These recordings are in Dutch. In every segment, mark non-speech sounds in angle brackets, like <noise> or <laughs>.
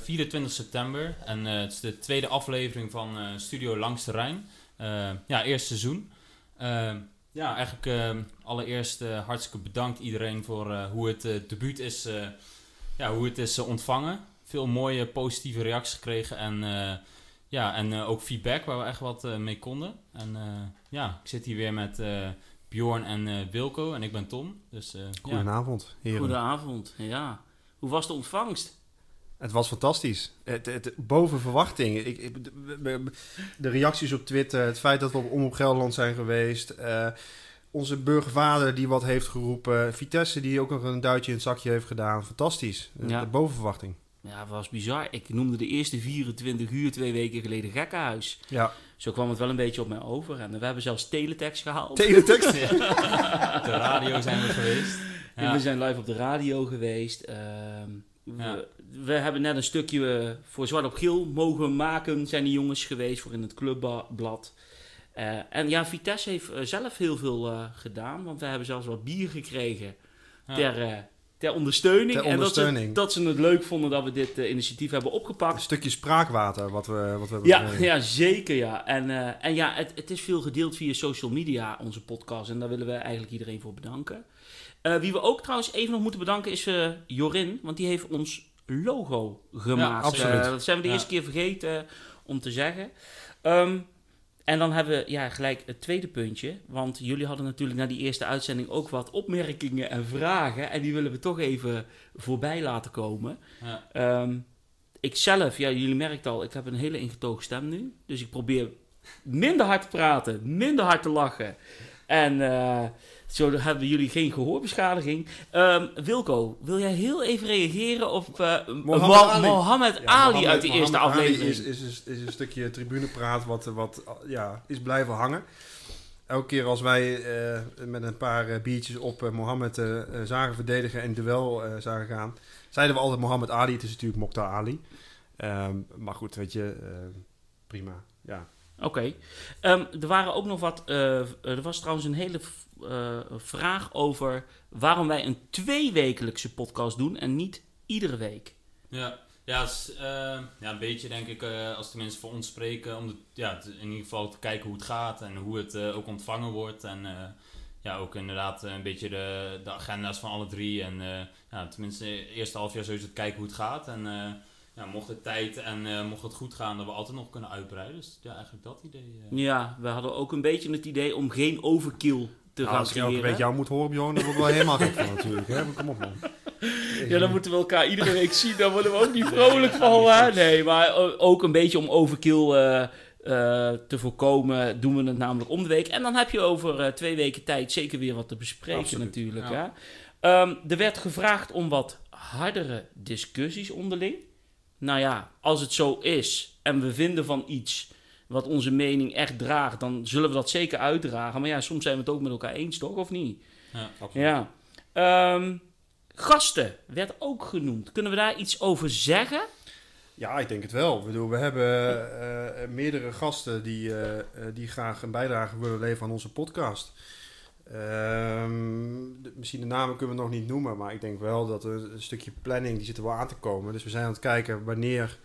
24 september en eh, het is de tweede aflevering van eh, Studio Langs de Rijn. Eh, ja, eerste seizoen. Ja, eigenlijk allereerst hartstikke bedankt iedereen voor eh, hoe het debuut is, eh, ja, hoe het is ontvangen. Veel mooie positieve reacties gekregen en, eh, ja, en eh, ook feedback waar we echt wat mee konden. En eh, ja, ik zit hier weer met eh, Bjorn en eh, Wilco en ik ben Tom. Dus eh, ja. Goedenavond, heren. Goedenavond, ja. Hoe was de ontvangst? Het was fantastisch. Het, het, boven verwachting. Ik, ik- de, de reacties op Twitter, het feit dat we op Omroep Gelderland zijn geweest. eh, onze burgervader die wat heeft geroepen. Vitesse die ook nog een duitje in het zakje heeft gedaan. Fantastisch. Ja. De boven verwachting. Ja, het was bizar. Ik noemde de eerste 24 uur twee weken geleden gekkenhuis. Ja. Zo kwam het wel een beetje op mij over. En we hebben zelfs teletext gehaald. Teletext. <laughs> Op de radio zijn we geweest. En Ja. We zijn live op de radio geweest. Ehm, we, Ja. we hebben net een stukje eh, voor Zwart op Geel mogen maken. Zijn die jongens geweest voor in het clubblad. Eh, en ja, Vitesse heeft eh, zelf heel veel eh, gedaan. Want we hebben zelfs wat bier gekregen Ja. ter, ter ondersteuning. Ter En dat ze, ondersteuning. dat ze het leuk vonden dat we dit initiatief hebben Een opgepakt. stukje spraakwater wat we, wat we hebben Ja, gekregen. ja, zeker ja. En, eh, en ja, het, het is veel gedeeld via social media, onze podcast. En daar willen we eigenlijk iedereen voor bedanken. Eh, wie we ook trouwens even nog moeten bedanken is eh, Jorin. Want die heeft ons logo gemaakt. absoluut. Eh, dat zijn we de Ja. eerste keer vergeten om te zeggen. Ehm, en dan hebben we ja, gelijk het tweede puntje. Want jullie hadden natuurlijk na die eerste uitzending ook wat opmerkingen en vragen. En die willen we toch even voorbij laten komen. Ja. Ehm, ik zelf, ja, jullie merken al, ik heb een hele ingetogen stem nu. Dus ik probeer minder hard te praten, minder hard te lachen. En zo hebben jullie geen gehoorbeschadiging. Ehm, Wilco, wil jij heel even reageren op eh, Mohammed Mo- Ali. Mohammed Ja, Ali Mohammed- uit de eerste Mohammed aflevering? Is, is, is, is een stukje tribunepraat wat, wat ja, is blijven hangen. Elke keer als wij eh, met een paar eh, biertjes op Mohammed zagen verdedigen en duel eh, zagen gaan, zeiden we altijd Mohammed Ali. Het is natuurlijk Mokhtar Ali. Ehm, maar goed, weet je, eh, prima. Ja. Oké. Ehm, er waren ook nog wat. eh, er was trouwens een hele eh, vraag over waarom wij een tweewekelijkse podcast doen en niet iedere week. Ja, ja, is, eh, ja, een beetje denk ik, eh, als de mensen voor ons spreken, om de, ja, in ieder geval te kijken hoe het gaat en hoe het ook ontvangen wordt. En ja, ook inderdaad een beetje de, de agenda's van alle drie. En ja, tenminste, eerste half jaar sowieso te kijken hoe het gaat. En ja, mocht het tijd en eh, mocht het goed gaan, dat we altijd nog kunnen uitbreiden. Dus ja, eigenlijk dat idee. eh. Ja, we hadden ook een beetje het idee om geen overkill te Nou, gaan als ik elke creëren. week jou moet horen, Bjorn, dan word ik wel helemaal gek van natuurlijk. Hè? Maar Kom op man. Ja, dan moeten we elkaar iedere week zien. Dan worden we ook niet vrolijk van. hè? Nee, maar ook een beetje om overkill eh, eh, te voorkomen, doen we het namelijk om de week. En dan heb je over eh, twee weken tijd zeker weer wat te bespreken Absoluut, natuurlijk. ja. Hè? Ehm, er werd gevraagd om wat hardere discussies onderling. Nou ja, als het zo is en we vinden van iets wat onze mening echt draagt, dan zullen we dat zeker uitdragen. Maar ja, soms zijn we het ook met elkaar eens, toch? Of niet? Ja. Absoluut. Ja. Ehm, gasten werd ook genoemd. Kunnen we daar iets over zeggen? Ja, ik denk het wel. Ik bedoel, we hebben eh, meerdere gasten die, eh, eh, die graag een bijdrage willen leveren aan onze podcast. Ehm, de- misschien de namen kunnen we nog niet noemen, maar ik denk wel dat er een stukje planning, die zit er wel aan te komen. Dus we zijn aan het kijken wanneer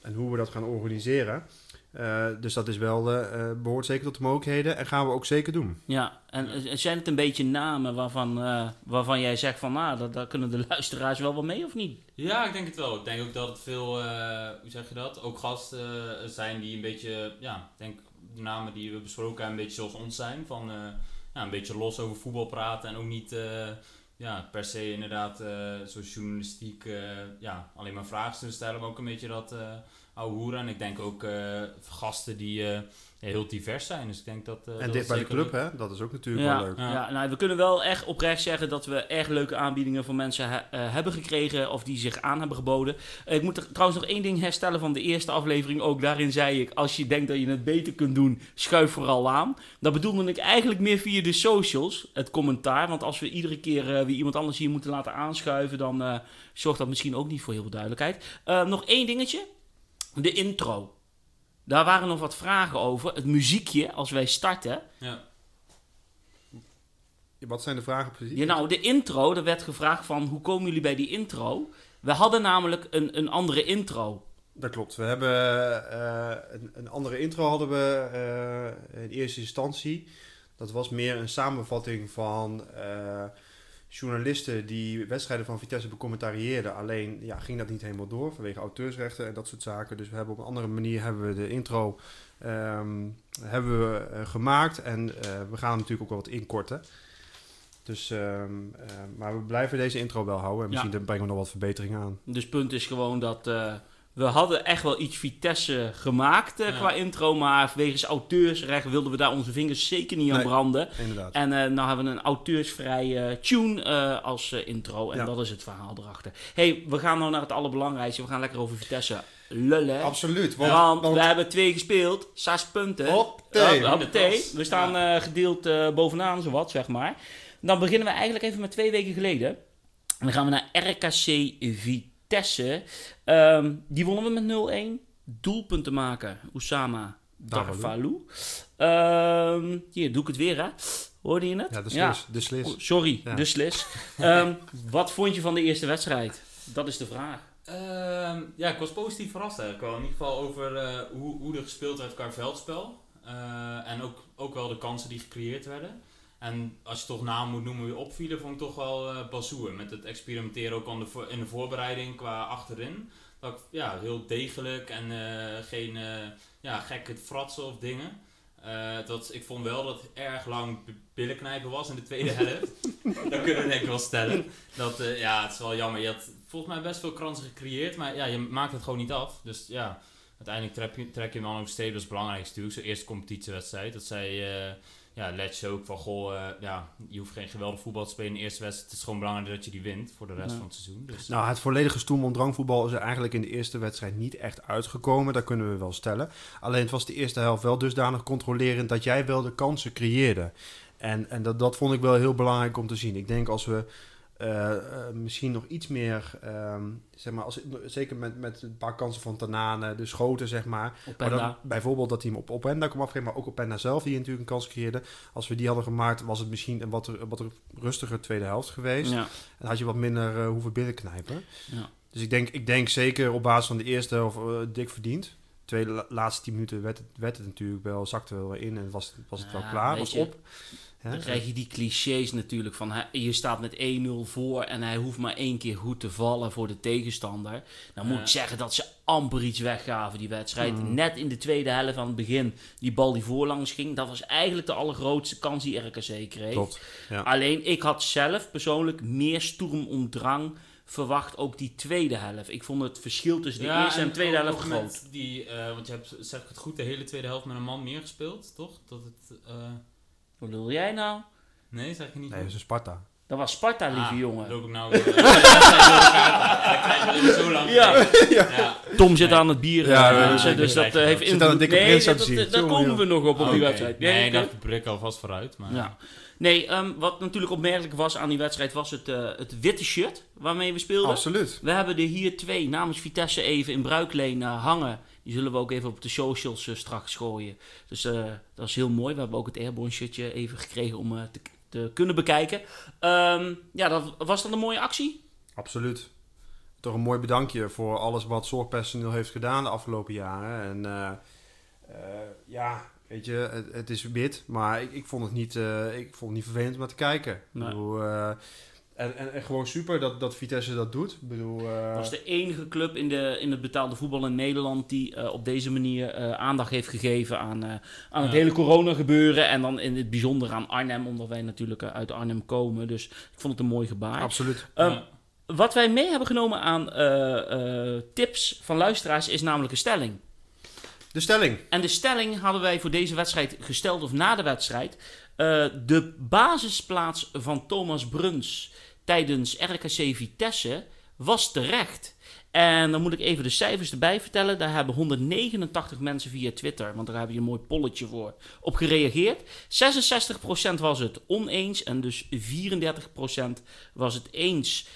en hoe we dat gaan organiseren. Eh, dus dat is wel, eh, eh, behoort zeker tot de mogelijkheden en gaan we ook zeker doen. Ja, en zijn het een beetje namen waarvan, eh, waarvan jij zegt van, nou, daar, daar kunnen de <laughs> luisteraars wel wat mee of niet? Ja, ik denk het wel. Ik denk ook dat het veel, eh, hoe zeg je dat, ook gasten zijn die een beetje, ja, ik denk de namen die we besproken hebben, een beetje zoals ons zijn. Van eh, ja, een beetje los over voetbal praten en ook niet eh, ja, per se inderdaad eh zoals journalistiek eh, ja, alleen maar vragen stellen, maar ook een beetje dat hoeren. En ik denk ook eh, gasten die eh, heel divers zijn. Dus ik denk dat... eh, en dat dicht bij de club, hè? Dat is ook natuurlijk Ja, wel leuk. ja. Ja. nou, we kunnen wel echt oprecht zeggen dat we erg leuke aanbiedingen van mensen he- eh, hebben gekregen of die zich aan hebben geboden. Ik moet er trouwens nog één ding herstellen van de eerste aflevering. Ook daarin zei ik, als je denkt dat je het beter kunt doen, schuif vooral aan. Dat bedoelde ik eigenlijk meer via de socials, het commentaar. Want als we iedere keer eh, weer iemand anders hier moeten laten aanschuiven, dan eh, zorgt dat misschien ook niet voor heel veel duidelijkheid. Eh, nog één dingetje, de intro. Daar waren nog wat vragen over. Het muziekje, als wij starten. Ja. Wat zijn de vragen precies? Ja, nou, de intro, er werd gevraagd van hoe komen jullie bij die intro? We hadden namelijk een, een andere intro. Dat klopt. We hebben eh, een, een andere intro hadden we eh, in eerste instantie. Dat was meer een samenvatting van eh, journalisten die wedstrijden van Vitesse becommentarieerden. Alleen ja, ging dat niet helemaal door vanwege auteursrechten en dat soort zaken. Dus we hebben op een andere manier hebben we de intro ehm, hebben we, eh, gemaakt. En eh, we gaan hem natuurlijk ook wel wat inkorten. Dus, ehm, eh, maar we blijven deze intro wel houden. En Ja. misschien brengen we nog wat verbeteringen aan. Dus punt is gewoon dat we hadden echt wel iets Vitesse gemaakt eh, Ja. qua intro. Maar wegens auteursrecht wilden we daar onze vingers zeker niet aan Nee. branden. Inderdaad. En eh nou hebben we een auteursvrije tune eh, als eh, intro. En Ja. dat is het verhaal erachter. hey, we gaan nou naar het allerbelangrijkste. We gaan lekker over Vitesse lullen. Absoluut. Want, Want, want we hebben twee gespeeld, zes punten. De klas. We staan gedeeld bovenaan, zowat, zeg maar. Dan beginnen we eigenlijk even met twee weken geleden. En dan gaan we naar RKC Vitesse. Ehm, die wonnen we met 0-1. Doelpunten maken, Oussama Darvalu. Ehm hier, doe ik het weer, hè? Hoorde je het? ja, de slis. De slis. Oh, sorry, Ja. de slis. Ehm, wat vond je van de eerste wedstrijd? Dat is de vraag. Ehm, ja, ik was positief verrast eigenlijk wel. In ieder geval over eh, hoe, hoe er gespeeld werd qua veldspel. Eh, en ook, ook wel de kansen die gecreëerd werden. En als je toch naam moet noemen wie opvielen, vond ik toch wel eh Bazoer. Met het experimenteren ook aan de in de voorbereiding qua achterin. Dat ik, ja, heel degelijk en eh, geen eh, ja, gekke fratsen of dingen. Dat, ik vond wel dat het erg lang billenknijpen was in de tweede <laughs> helft. dat kunnen we denk ik wel stellen. Dat, ja, het is wel jammer. Je had volgens mij best veel kansen gecreëerd, maar ja, je maakt het gewoon niet af. Dus ja, uiteindelijk trek je, trek je hem dan ook steeds. Dat is het belangrijkste natuurlijk. Zo'n eerste competitiewedstrijd. Dat zei eh ja, Letch ook van, goh, eh, ja, je hoeft geen geweldig voetbal te spelen in de eerste wedstrijd. Het is gewoon belangrijk dat je die wint voor de rest Ja. van het seizoen. Dus, Nou, het volledige stoem drangvoetbal is er eigenlijk in de eerste wedstrijd niet echt uitgekomen. Dat kunnen we wel stellen. Alleen het was de eerste helft wel dusdanig controlerend dat jij wel de kansen creëerde. En, en dat, dat vond ik wel heel belangrijk om te zien. Ik denk als we misschien nog iets meer, ehm, zeg maar, als, zeker met, met een paar kansen van Tanane, de schoten, zeg maar. Op Maar en dan, bijvoorbeeld dat hij hem op Openda kwam afgeven, maar ook Openda zelf, die natuurlijk een kans creëerde. Als we die hadden gemaakt, was het misschien een wat, wat rustiger tweede helft geweest. Ja. Dan had je wat minder eh, hoeven binnenknijpen. Ja. Dus ik denk, ik denk zeker op basis van de eerste helft eh, dik verdiend. Tweede la- laatste tien minuten werd het, werd het natuurlijk wel, zakte wel in en was, was het wel klaar, was je, op. Hè? Dan krijg je die clichés natuurlijk van hij- je staat met 1-0 voor en hij hoeft maar één keer goed te vallen voor de tegenstander. Dan moet Ja. ik zeggen dat ze amper iets weggaven die wedstrijd. Mm. Net in de tweede helft aan het begin die bal die voorlangs ging, dat was eigenlijk de allergrootste kans die RKC kreeg. Klopt. Ja. Alleen ik had zelf persoonlijk meer stoerm om drang verwacht ook die tweede helft. Ik vond het verschil tussen de eerste en de tweede helft groot. Die, eh, want je hebt, zeg ik het goed, de hele tweede helft met een man meer gespeeld, toch? Dat het, eh, Wat bedoel jij nou? nee, zeg je niet Nee, dat is een Sparta. Dat was Sparta, lieve Ah, jongen. Loop ik nou <laughs> weer. zo lang. Ja. ja. Tom zit Nee. aan het bier, Ja, eh, ja, dus, dus dat eh, heeft Zit invloed. aan een dikke nee, dat, aan te dat- zien. daar komen we nog op op die wedstrijd. Nee, Nee, ik brik alvast vooruit. Maar, ja. nee ehm, wat natuurlijk opmerkelijk was aan die wedstrijd was het, eh, het witte shirt waarmee we speelden. Absoluut. We hebben er hier twee namens Vitesse even in bruikleen eh, hangen. Die zullen we ook even op de socials eh, straks gooien. Dus eh, dat is heel mooi. We hebben ook het Airborne shirtje even gekregen om eh, te, te kunnen bekijken. Ehm, ja, dat, was dat een mooie actie? Absoluut. Toch een mooi bedankje voor alles wat zorgpersoneel heeft gedaan de afgelopen jaren. En ja, weet je, het, het is wit, maar ik, ik vond het niet, ik vond het niet vervelend om naar te kijken. Nee. Ik bedoel, en, en, en gewoon super dat, dat Vitesse dat doet. Ik bedoel, eh, Dat de enige club in, de, in het betaalde voetbal in Nederland die eh, op deze manier eh, aandacht heeft gegeven aan, aan het hele corona gebeuren. En dan in het bijzonder aan Arnhem, omdat wij natuurlijk uit Arnhem komen. Dus ik vond het een mooi gebaar. absoluut. Ja. Wat wij mee hebben genomen aan tips van luisteraars is namelijk een stelling. De stelling. En de stelling hadden wij voor deze wedstrijd gesteld, of na de wedstrijd. De basisplaats van Thomas Bruns tijdens RKC Vitesse was terecht. En dan moet ik even de cijfers erbij vertellen. Daar hebben 189 mensen via Twitter, want daar heb je een mooi polletje voor, op gereageerd. 66% was het oneens en dus 34% was het eens.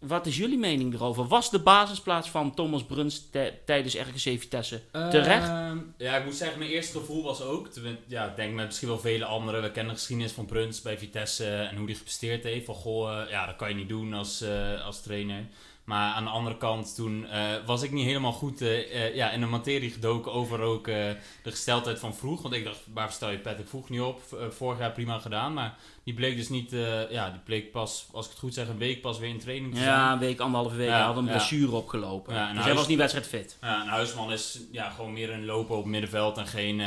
Wat is jullie mening erover? Was de basisplaats van Thomas Bruns tij- tijdens RKC Vitesse terecht? Ehm, ja, ik moet zeggen, mijn eerste gevoel was ook, ja, ik denk met misschien wel vele anderen, we kennen de geschiedenis van Bruns bij Vitesse en hoe hij gepresteerd heeft. Van goh, eh, ja, dat kan je niet doen als, eh, als trainer. Maar aan de andere kant, toen eh, was ik niet helemaal goed eh, eh, ja, in de materie gedoken over ook de gesteldheid van vroeg. Want ik dacht, waar stel je Patrick vroeg niet op? Vorig jaar prima gedaan, maar die bleek dus niet, ja, die bleek pas, als ik het goed zeg, een week pas weer in training te zijn. Ja, een week, anderhalve week. Ja, hij had een ja. blessure opgelopen. Ja, dus hij hij was niet wedstrijdfit. Ja, en Huisman is ja, gewoon meer een loper op middenveld en geen,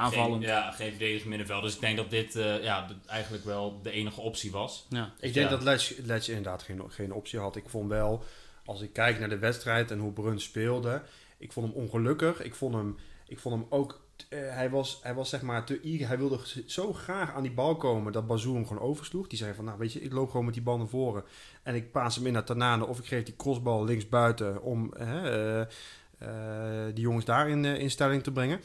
Aanvallend. geen, ja, geen verdedigend middenveld. Dus ik denk dat dit eh, ja, eigenlijk wel de enige optie was. Ja. Ik denk Ja. dat Letch, Letch inderdaad geen, geen optie had. Ik vond wel, als ik kijk naar de wedstrijd en hoe Bruns speelde, ik vond hem ongelukkig. Ik vond hem, ik vond hem ook, eh, hij, was, hij was zeg maar te eager. Hij wilde zo graag aan die bal komen dat Bazou hem gewoon oversloeg. Die zei van, nou weet je, ik loop gewoon met die bal naar voren. En ik paas hem in naar Tanane of ik geef die crossbal links buiten om eh, eh, die jongens daar in, in stelling te brengen.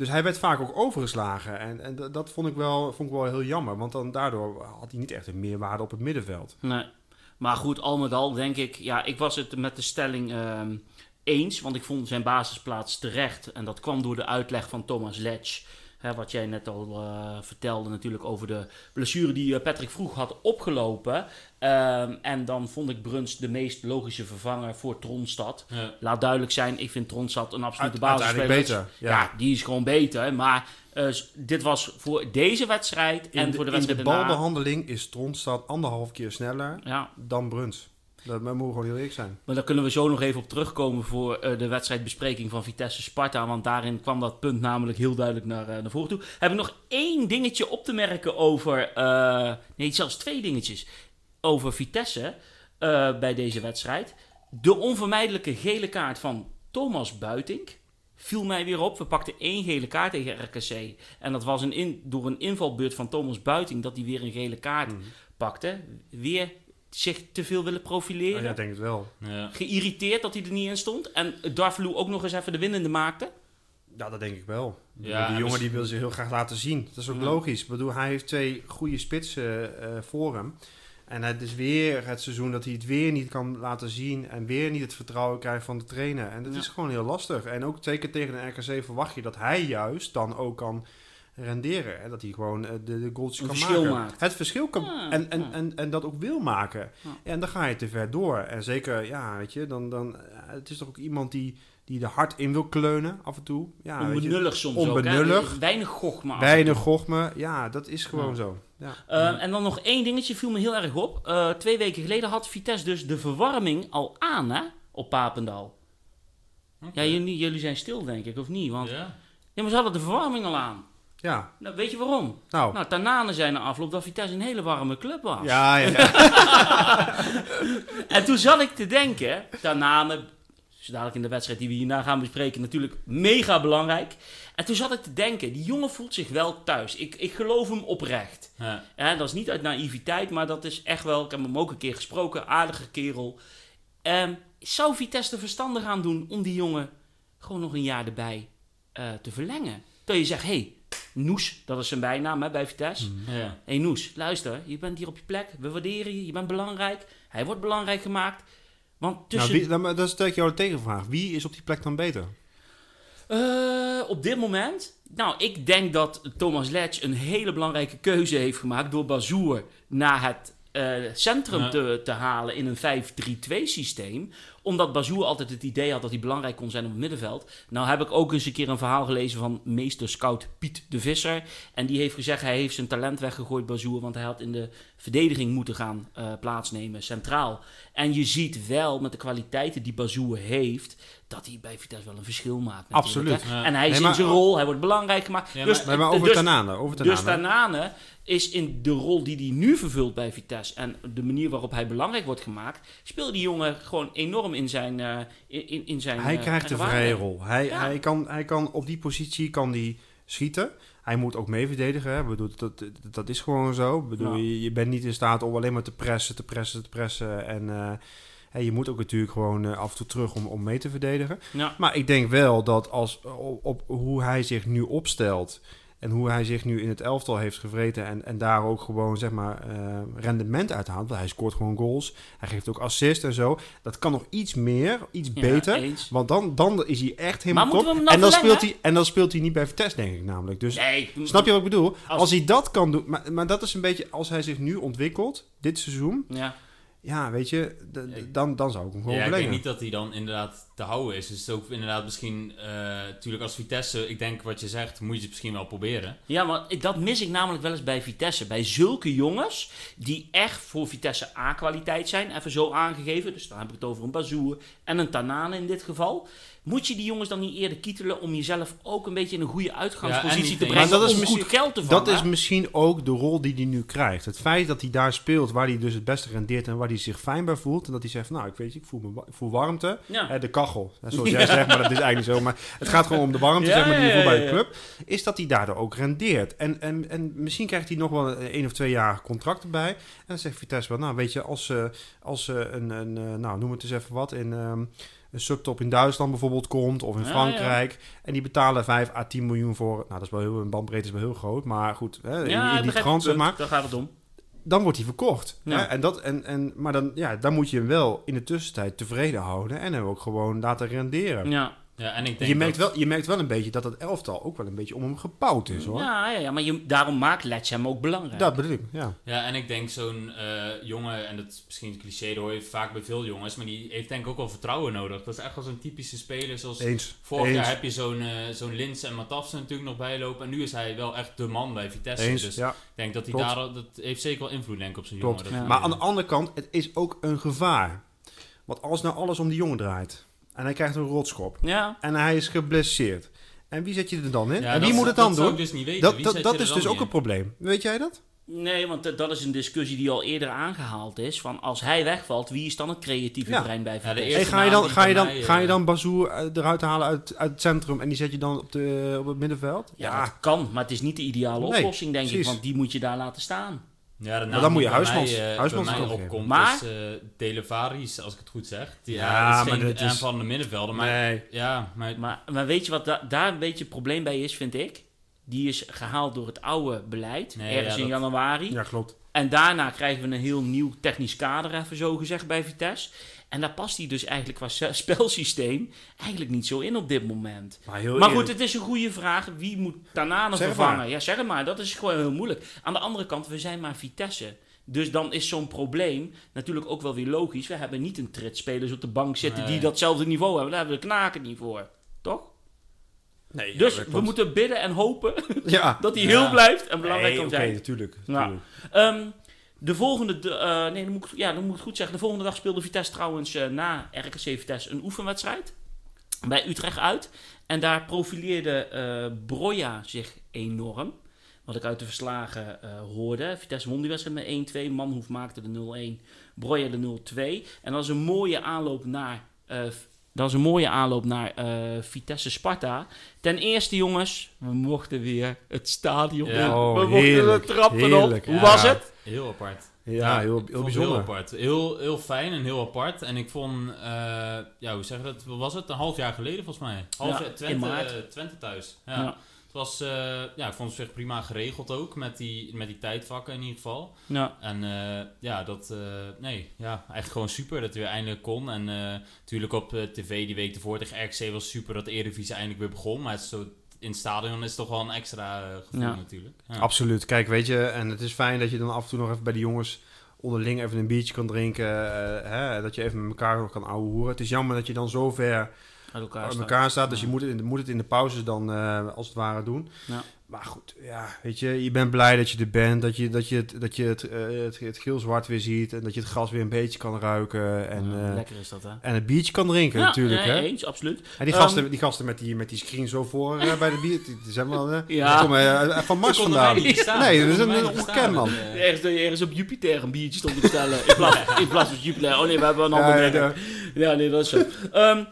Dus hij werd vaak ook overgeslagen. En, en dat- vond ik, wel, vond ik wel heel jammer. Want dan, daardoor had hij niet echt een meerwaarde op het middenveld. Nee. Maar goed, al met al denk ik, ja, ik was het met de stelling ehm, eens, want ik vond zijn basisplaats terecht. En dat kwam door de uitleg van Thomas Letch. Hè, wat jij net al eh, vertelde natuurlijk over de blessure die eh, Patrick vroeg had opgelopen. Ehm, en dan vond ik Bruns de meest logische vervanger voor Tronstad. Ja. Laat duidelijk zijn, ik vind Tronstad een absolute basisspeler. beter. Ja. Ja. die is gewoon beter. Maar eh, dit was voor deze wedstrijd en de, voor de in de wedstrijd daarna. balbehandeling is Tronstad anderhalf keer sneller Ja, dan Bruns. Dat dat moet gewoon heel eerlijk zijn. Maar daar kunnen we zo nog even op terugkomen voor eh, de wedstrijdbespreking van Vitesse Sparta. Want daarin kwam dat punt namelijk heel duidelijk naar, eh, naar voren toe. Heb ik nog één dingetje op te merken over. eh, nee, zelfs twee dingetjes. Over Vitesse bij deze wedstrijd. De onvermijdelijke gele kaart van Thomas Buitink. Viel mij weer op. We pakten één gele kaart tegen RKC. En dat was een in, door een invalbeurt van Thomas Buiting dat hij weer een gele kaart pakte. Weer zich te veel willen profileren. Ja, ik denk het wel. Ja. Geïrriteerd dat hij er niet in stond. En Darvalu ook nog eens even de winnende maakte. Ja, dat denk ik wel. Ja, die en jongen die wil zich heel graag laten zien. Dat is ook Ja. logisch. Ik bedoel, hij heeft twee goede spitsen eh, voor hem. En het is weer het seizoen dat hij het weer niet kan laten zien. En weer niet het vertrouwen krijgt van de trainer. En dat Ja. is gewoon heel lastig. En ook zeker tegen de RKC verwacht je dat hij juist dan ook kan renderen. Hè? Dat hij gewoon eh, de, de goals kan verschil maken. maakt. Het verschil kan. Ja, en, en, ja. en, en dat ook wil maken. Ja. En dan ga je te ver door. En zeker, ja, weet je, dan, dan, eh, het is toch ook iemand die, die er hard in wil kleunen af en toe. Ja, weet je. Onbenullig soms Onbenullig. ook. Hè? Weinig gochma. Weinig gochme, ja, dat is gewoon Ja. zo. Ja. Ehm, en dan nog één dingetje viel me heel erg op. Eh, twee weken geleden had Vitesse dus de verwarming al aan hè, op Papendal. Ja, jullie, jullie zijn stil denk ik, of niet? Want, ja. Ja. maar ze hadden de verwarming al aan. Ja, Nou, weet je waarom? nou. Nou, Tanane zei na afloop dat Vitesse een hele warme club was. Ja, ja, ja. <laughs> <laughs> En toen zat ik te denken, Tanane, dus dadelijk in de wedstrijd die we hierna gaan bespreken, natuurlijk mega belangrijk. En toen zat ik te denken, die jongen voelt zich wel thuis. Ik, ik geloof hem oprecht. Ja. Ja, dat is niet uit naïviteit, maar dat is echt wel, ik heb hem ook een keer gesproken, aardige kerel. Ehm, zou Vitesse er verstandig aan doen om die jongen gewoon nog een jaar erbij eh, te verlengen? Dat je zegt, hé, hey, Noes, dat is zijn bijnaam hè, bij Vitesse. Hé hey Noes, luister, je bent hier op je plek. We waarderen je, je bent belangrijk. Hij wordt belangrijk gemaakt. Want Nou, tussen... wie, dan, dan stel ik jou de tegenvraag. Wie is op die plek dan beter? Eh, op dit moment? Nou, ik denk dat Thomas Letch een hele belangrijke keuze heeft gemaakt... door Bazoer naar het eh, centrum Ja. te, te halen in een 5-3-2 systeem. Omdat Bazoer altijd het idee had dat hij belangrijk kon zijn op het middenveld. Nou heb ik ook eens een keer een verhaal gelezen van meester scout Piet de Visser. En die heeft gezegd hij heeft zijn talent weggegooid, Bazoer. Want hij had in de verdediging moeten gaan eh, plaatsnemen, centraal. En je ziet wel met de kwaliteiten die Bazoer heeft... dat hij bij Vitesse wel een verschil maakt. Absoluut. Ja. En hij Nee, is in maar- zijn rol, hij wordt belangrijk gemaakt. Ja, dus, maar- Nee, maar over dus, Tanane. Over Tanane. dus Tanane is in de rol die hij nu vervult bij Vitesse... en de manier waarop hij belangrijk wordt gemaakt... speelt die jongen gewoon enorm in zijn... eh, in, in, zijn hij eh, krijgt de ervaring. vrije rol. Hij, Ja. hij, kan, hij kan op die positie kan die schieten. Hij moet ook mee verdedigen. Hè. Bedoel, dat, dat, is gewoon zo. Bedoel, Ja. je, je bent niet in staat om alleen maar te pressen, te pressen, te pressen. En eh, je moet ook natuurlijk gewoon eh, af en toe terug om, om mee te verdedigen. Ja. Maar ik denk wel dat als, op, op hoe hij zich nu opstelt... en hoe hij zich nu in het elftal heeft gevreten... en, en daar ook gewoon, zeg maar, eh, rendement uit haalt. Want hij scoort gewoon goals. Hij geeft ook assist en zo. Dat kan nog iets meer, iets Ja, beter. eens. Want dan, dan is hij echt helemaal top. en, dan verlengen? speelt hij, en dan speelt hij niet bij Vitesse, denk ik namelijk. Dus Nee, snap je wat ik bedoel? Als- Als, hij dat kan doen... Maar, maar dat is een beetje... Als hij zich nu ontwikkelt, dit seizoen... Ja. Ja, weet je, dan, dan zou ik hem gewoon Ja, ik denk niet dat hij dan inderdaad te houden is. Dus het is ook inderdaad misschien, eh natuurlijk als Vitesse, ik denk wat je zegt, moet je het misschien wel proberen. Ja, maar dat mis ik namelijk wel eens bij Vitesse. Bij zulke jongens die echt voor Vitesse A-kwaliteit zijn, even zo aangegeven. Dus dan heb ik het over een Bazoer en een Tanane in dit geval. Moet je die jongens dan niet eerder kietelen om jezelf ook een beetje in een goede uitgangspositie te brengen Maar dat is om misschien- goed geld te vangen? Dat is misschien ook de rol die hij nu krijgt. Het feit dat hij daar speelt waar hij dus het beste rendeert en waar hij zich fijn bij voelt. En dat hij zegt, nou, ik weet je, ik voel, me, ik voel warmte. ja. Hè, de kachel, <laughs> zoals jij zegt, maar dat is eigenlijk niet zo. Maar het gaat gewoon om de warmte Ja, zeg maar, die je voelt bij de club. Is dat hij daardoor ook rendeert. En, en, en misschien krijgt hij nog wel een één of twee jaar contract erbij. En dan zegt Vitesse wel, nou weet je, als, eh, als eh, een, een eh, nou noem het eens even wat, in... ehm, een subtop in Duitsland bijvoorbeeld komt, of in Ja, Frankrijk. En die betalen 5 à 10 miljoen voor. Nou, dat is wel heel, een bandbreedte is wel heel groot. Maar goed, hè, ja, in die punt. maar. Daar gaat het om. Dan wordt hij verkocht. Ja. Hè? En dat, en, en, maar dan, ja, dan moet je hem wel in de tussentijd tevreden houden. En hem ook gewoon laten renderen. Ja. Ja, en ik denk Je merkt, dat- wel, je merkt wel een beetje dat het elftal ook wel een beetje om hem gebouwd is hoor. Ja, ja, ja, maar je, daarom maakt Letch hem ook belangrijk. Dat bedoel ik, ja. Ja, en ik denk zo'n eh, jongen, en dat is misschien een cliché, dat hoor je vaak bij veel jongens, maar die heeft denk ik ook wel vertrouwen nodig. Dat is echt wel zo'n typische speler zoals... Eens. Vorig Eens. jaar heb je zo'n eh zo'n Lins en Matafsen natuurlijk nog bijlopen. En nu is hij wel echt de man bij Vitesse. Eens, dus ja. ik denk dat hij Klopt. daar dat heeft zeker wel invloed denk ik op zijn jongen. dat Ja. Maar aan de andere kant, het is ook een gevaar. Want als nou alles om die jongen draait. En hij krijgt een rotschop. Ja, En hij is geblesseerd. En wie zet je er dan in? Ja, en wie dat- moet het dan dat zou doen? ik dus niet weten. Dat, Wie dat, zet dat je er is dus ook in? een probleem. Weet jij dat? nee, want dat- dat is een discussie die al eerder aangehaald is. Van als hij wegvalt, wie is dan het creatieve Ja. brein bij Ja, de Vitesse? eerste Hey, ga, je dan, ga, je dan, mij, ga je eh, dan Bazoer eh, eruit halen uit, uit het centrum en die zet je dan op, de, op het middenveld? Ja, dat kan, maar het is niet de ideale Nee, oplossing, denk ik. Want die moet je daar laten staan. Ja, de Maar naam dan moet je Huismans- mij, eh, Huismans mij opkomt Maar- is eh als ik het goed zeg. Die, Ja, ja, is maar geen dat is- van de middenvelder. Maar Nee. ja, maar Maar, maar weet je wat da- daar een beetje het probleem bij is, vind ik? Die is gehaald door het oude beleid, Nee, ergens ja, in dat- januari. Ja, klopt. En daarna krijgen we een heel nieuw technisch kader, even zo gezegd, bij Vitesse. En daar past hij dus eigenlijk qua <laughs> spelsysteem eigenlijk niet zo in op dit moment. Maar, heel Maar goed, eerlijk, het is een goede vraag. Wie moet Tanane vervangen? maar. Ja, zeg maar. Dat is gewoon heel moeilijk. Aan de andere kant, we zijn maar Vitesse. Dus dan is zo'n probleem natuurlijk ook wel weer logisch. We hebben niet een trit spelers op de bank zitten die datzelfde niveau hebben. Daar hebben we de knaken niet voor. Toch? nee, Dus ja, we moeten bidden en hopen Ja. <laughs> dat hij Ja. heel blijft en belangrijk Nee, kan zijn. natuurlijk. Natuurlijk. Ehm, de volgende, eh, nee, dan moet, ik, ja, dan moet ik het goed zeggen. De volgende dag speelde Vitesse trouwens eh, na RKC Vitesse een oefenwedstrijd. Bij Utrecht uit. En daar profileerde Broja zich enorm. Wat ik uit de verslagen hoorde. Vitesse won die wedstrijd met 1-2. Manhoef maakte de 0-1. Broja de 0-2. En dat is een mooie aanloop naar... dat is een mooie aanloop naar Vitesse Sparta. Ten eerste, jongens, we mochten weer het stadion Ja. in. Oh, we mochten heerlijk, de trappen op. Hoe Ja. was het? Heel apart. Ja, heel, ik heel vond het bijzonder. Heel apart. Heel, heel fijn en heel apart. En ik vond, eh, ja, hoe zeg je dat? Was het? Een half jaar geleden volgens mij. Half Ja, jaar- in Twente, maart. eh, Twente thuis. Ja. Ja. Het was, eh, ja, ik vond het zich prima geregeld ook met die, met die tijdvakken in ieder geval. Ja. En eh, ja, dat, eh, nee, ja, eigenlijk gewoon super dat het weer eindelijk kon. En eh, natuurlijk op tv die week ervoor tegen RKC was super dat de Eredivisie eindelijk weer begon. Maar het is zo, in het stadion is het toch wel een extra eh, gevoel Ja. natuurlijk. Ja. Absoluut. Kijk, weet je, en het is fijn dat je dan af en toe nog even bij de jongens onderling even een biertje kan drinken. eh, hè, dat je even met elkaar nog kan ouwe hoeren. Het is jammer dat je dan zo ver Uit elkaar uit elkaar staat. Dus Ja. je moet het, in de, moet het in de pauzes dan eh, als het ware doen. Ja. Maar goed, ja, weet je, je bent blij dat je er bent. Dat je, dat je, het, dat je het, eh, het, het geel-zwart weer ziet. En dat je het gras weer een beetje kan ruiken. En, eh, lekker is dat, hè? en het biertje kan drinken Ja, natuurlijk. nee, hè? eens, absoluut. En die Ehm, gasten, die gasten met, die, met die screen zo voor eh, bij de bier, die, zijn wel... eh, Ja. die komen van Mars vandaan. Nee, dat is een- bestaan. man. Ergens, ergens op Jupiter een biertje stond te bestellen. In plaats, in plaats van Jupiter. Oh nee, we hebben een ander Ja, Ja, nee, dat is zo. Ehm,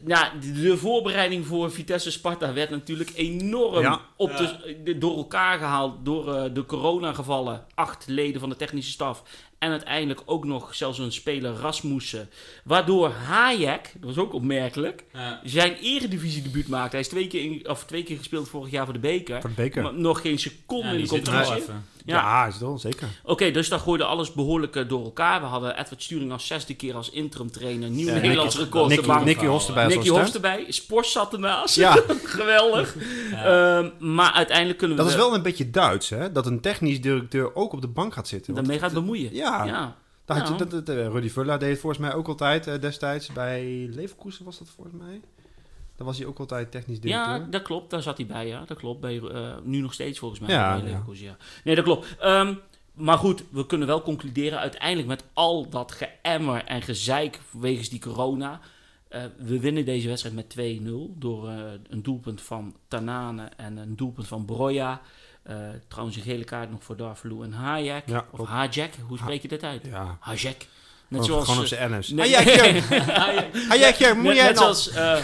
nou, de, voorbereiding voor Vitesse Sparta werd natuurlijk enorm Ja. op Ja. de, de- door elkaar gehaald door eh, de coronagevallen. Acht leden van de technische staf. En uiteindelijk ook nog zelfs een speler Rasmussen. Waardoor Hayek, dat was ook opmerkelijk, ja. zijn eredivisie-debuut maakte. Hij is twee keer, in, of twee keer gespeeld vorig jaar voor de beker. Voor de beker. Maar nog geen seconde Ja, in de competitie. Ja. Ja, is het wel, zeker. Oké, dus daar gooide alles behoorlijk eh, door elkaar. We hadden Edward Sturing als zesde keer als interim trainer. Nieuw Ja, Nederlands Nicky- record. Nicky-. Nicky Hofs erbij als Nicky Hofs assistent. erbij. Spors zat ernaast. Ja, <laughs> Geweldig. Ja. Ehm, maar uiteindelijk kunnen we... dat is wel een beetje Duits, hè? Dat een technisch directeur ook op de bank gaat zitten. Daarmee gaat bemoeien. Ja, ja. Dat had je, Nou. dat, dat, eh, Rudy Vulla deed het volgens mij ook altijd eh, destijds. Bij Leverkusen was dat volgens mij. Daar was hij ook altijd technisch directeur. Ja, dat klopt. Daar zat hij bij, ja. Dat klopt. Bij, eh, nu nog steeds volgens mij. Ja, bij ja. Leverkusen, ja. Nee, dat klopt. Ehm, maar goed, we kunnen wel concluderen uiteindelijk met al dat geëmmer en gezeik wegens die corona. eh, we winnen deze wedstrijd met 2-0 door eh, een doelpunt van Tanane en een doelpunt van Broja. Eh, trouwens een gele kaart nog voor Darvalu en Hayek. Ja, of. Hajek, hoe spreek je dit uit? Ja, Hajek. Net gewoon, zoals... gewoon op eh, zijn N's. nee- moet Net, jij <laughs> net zoals eh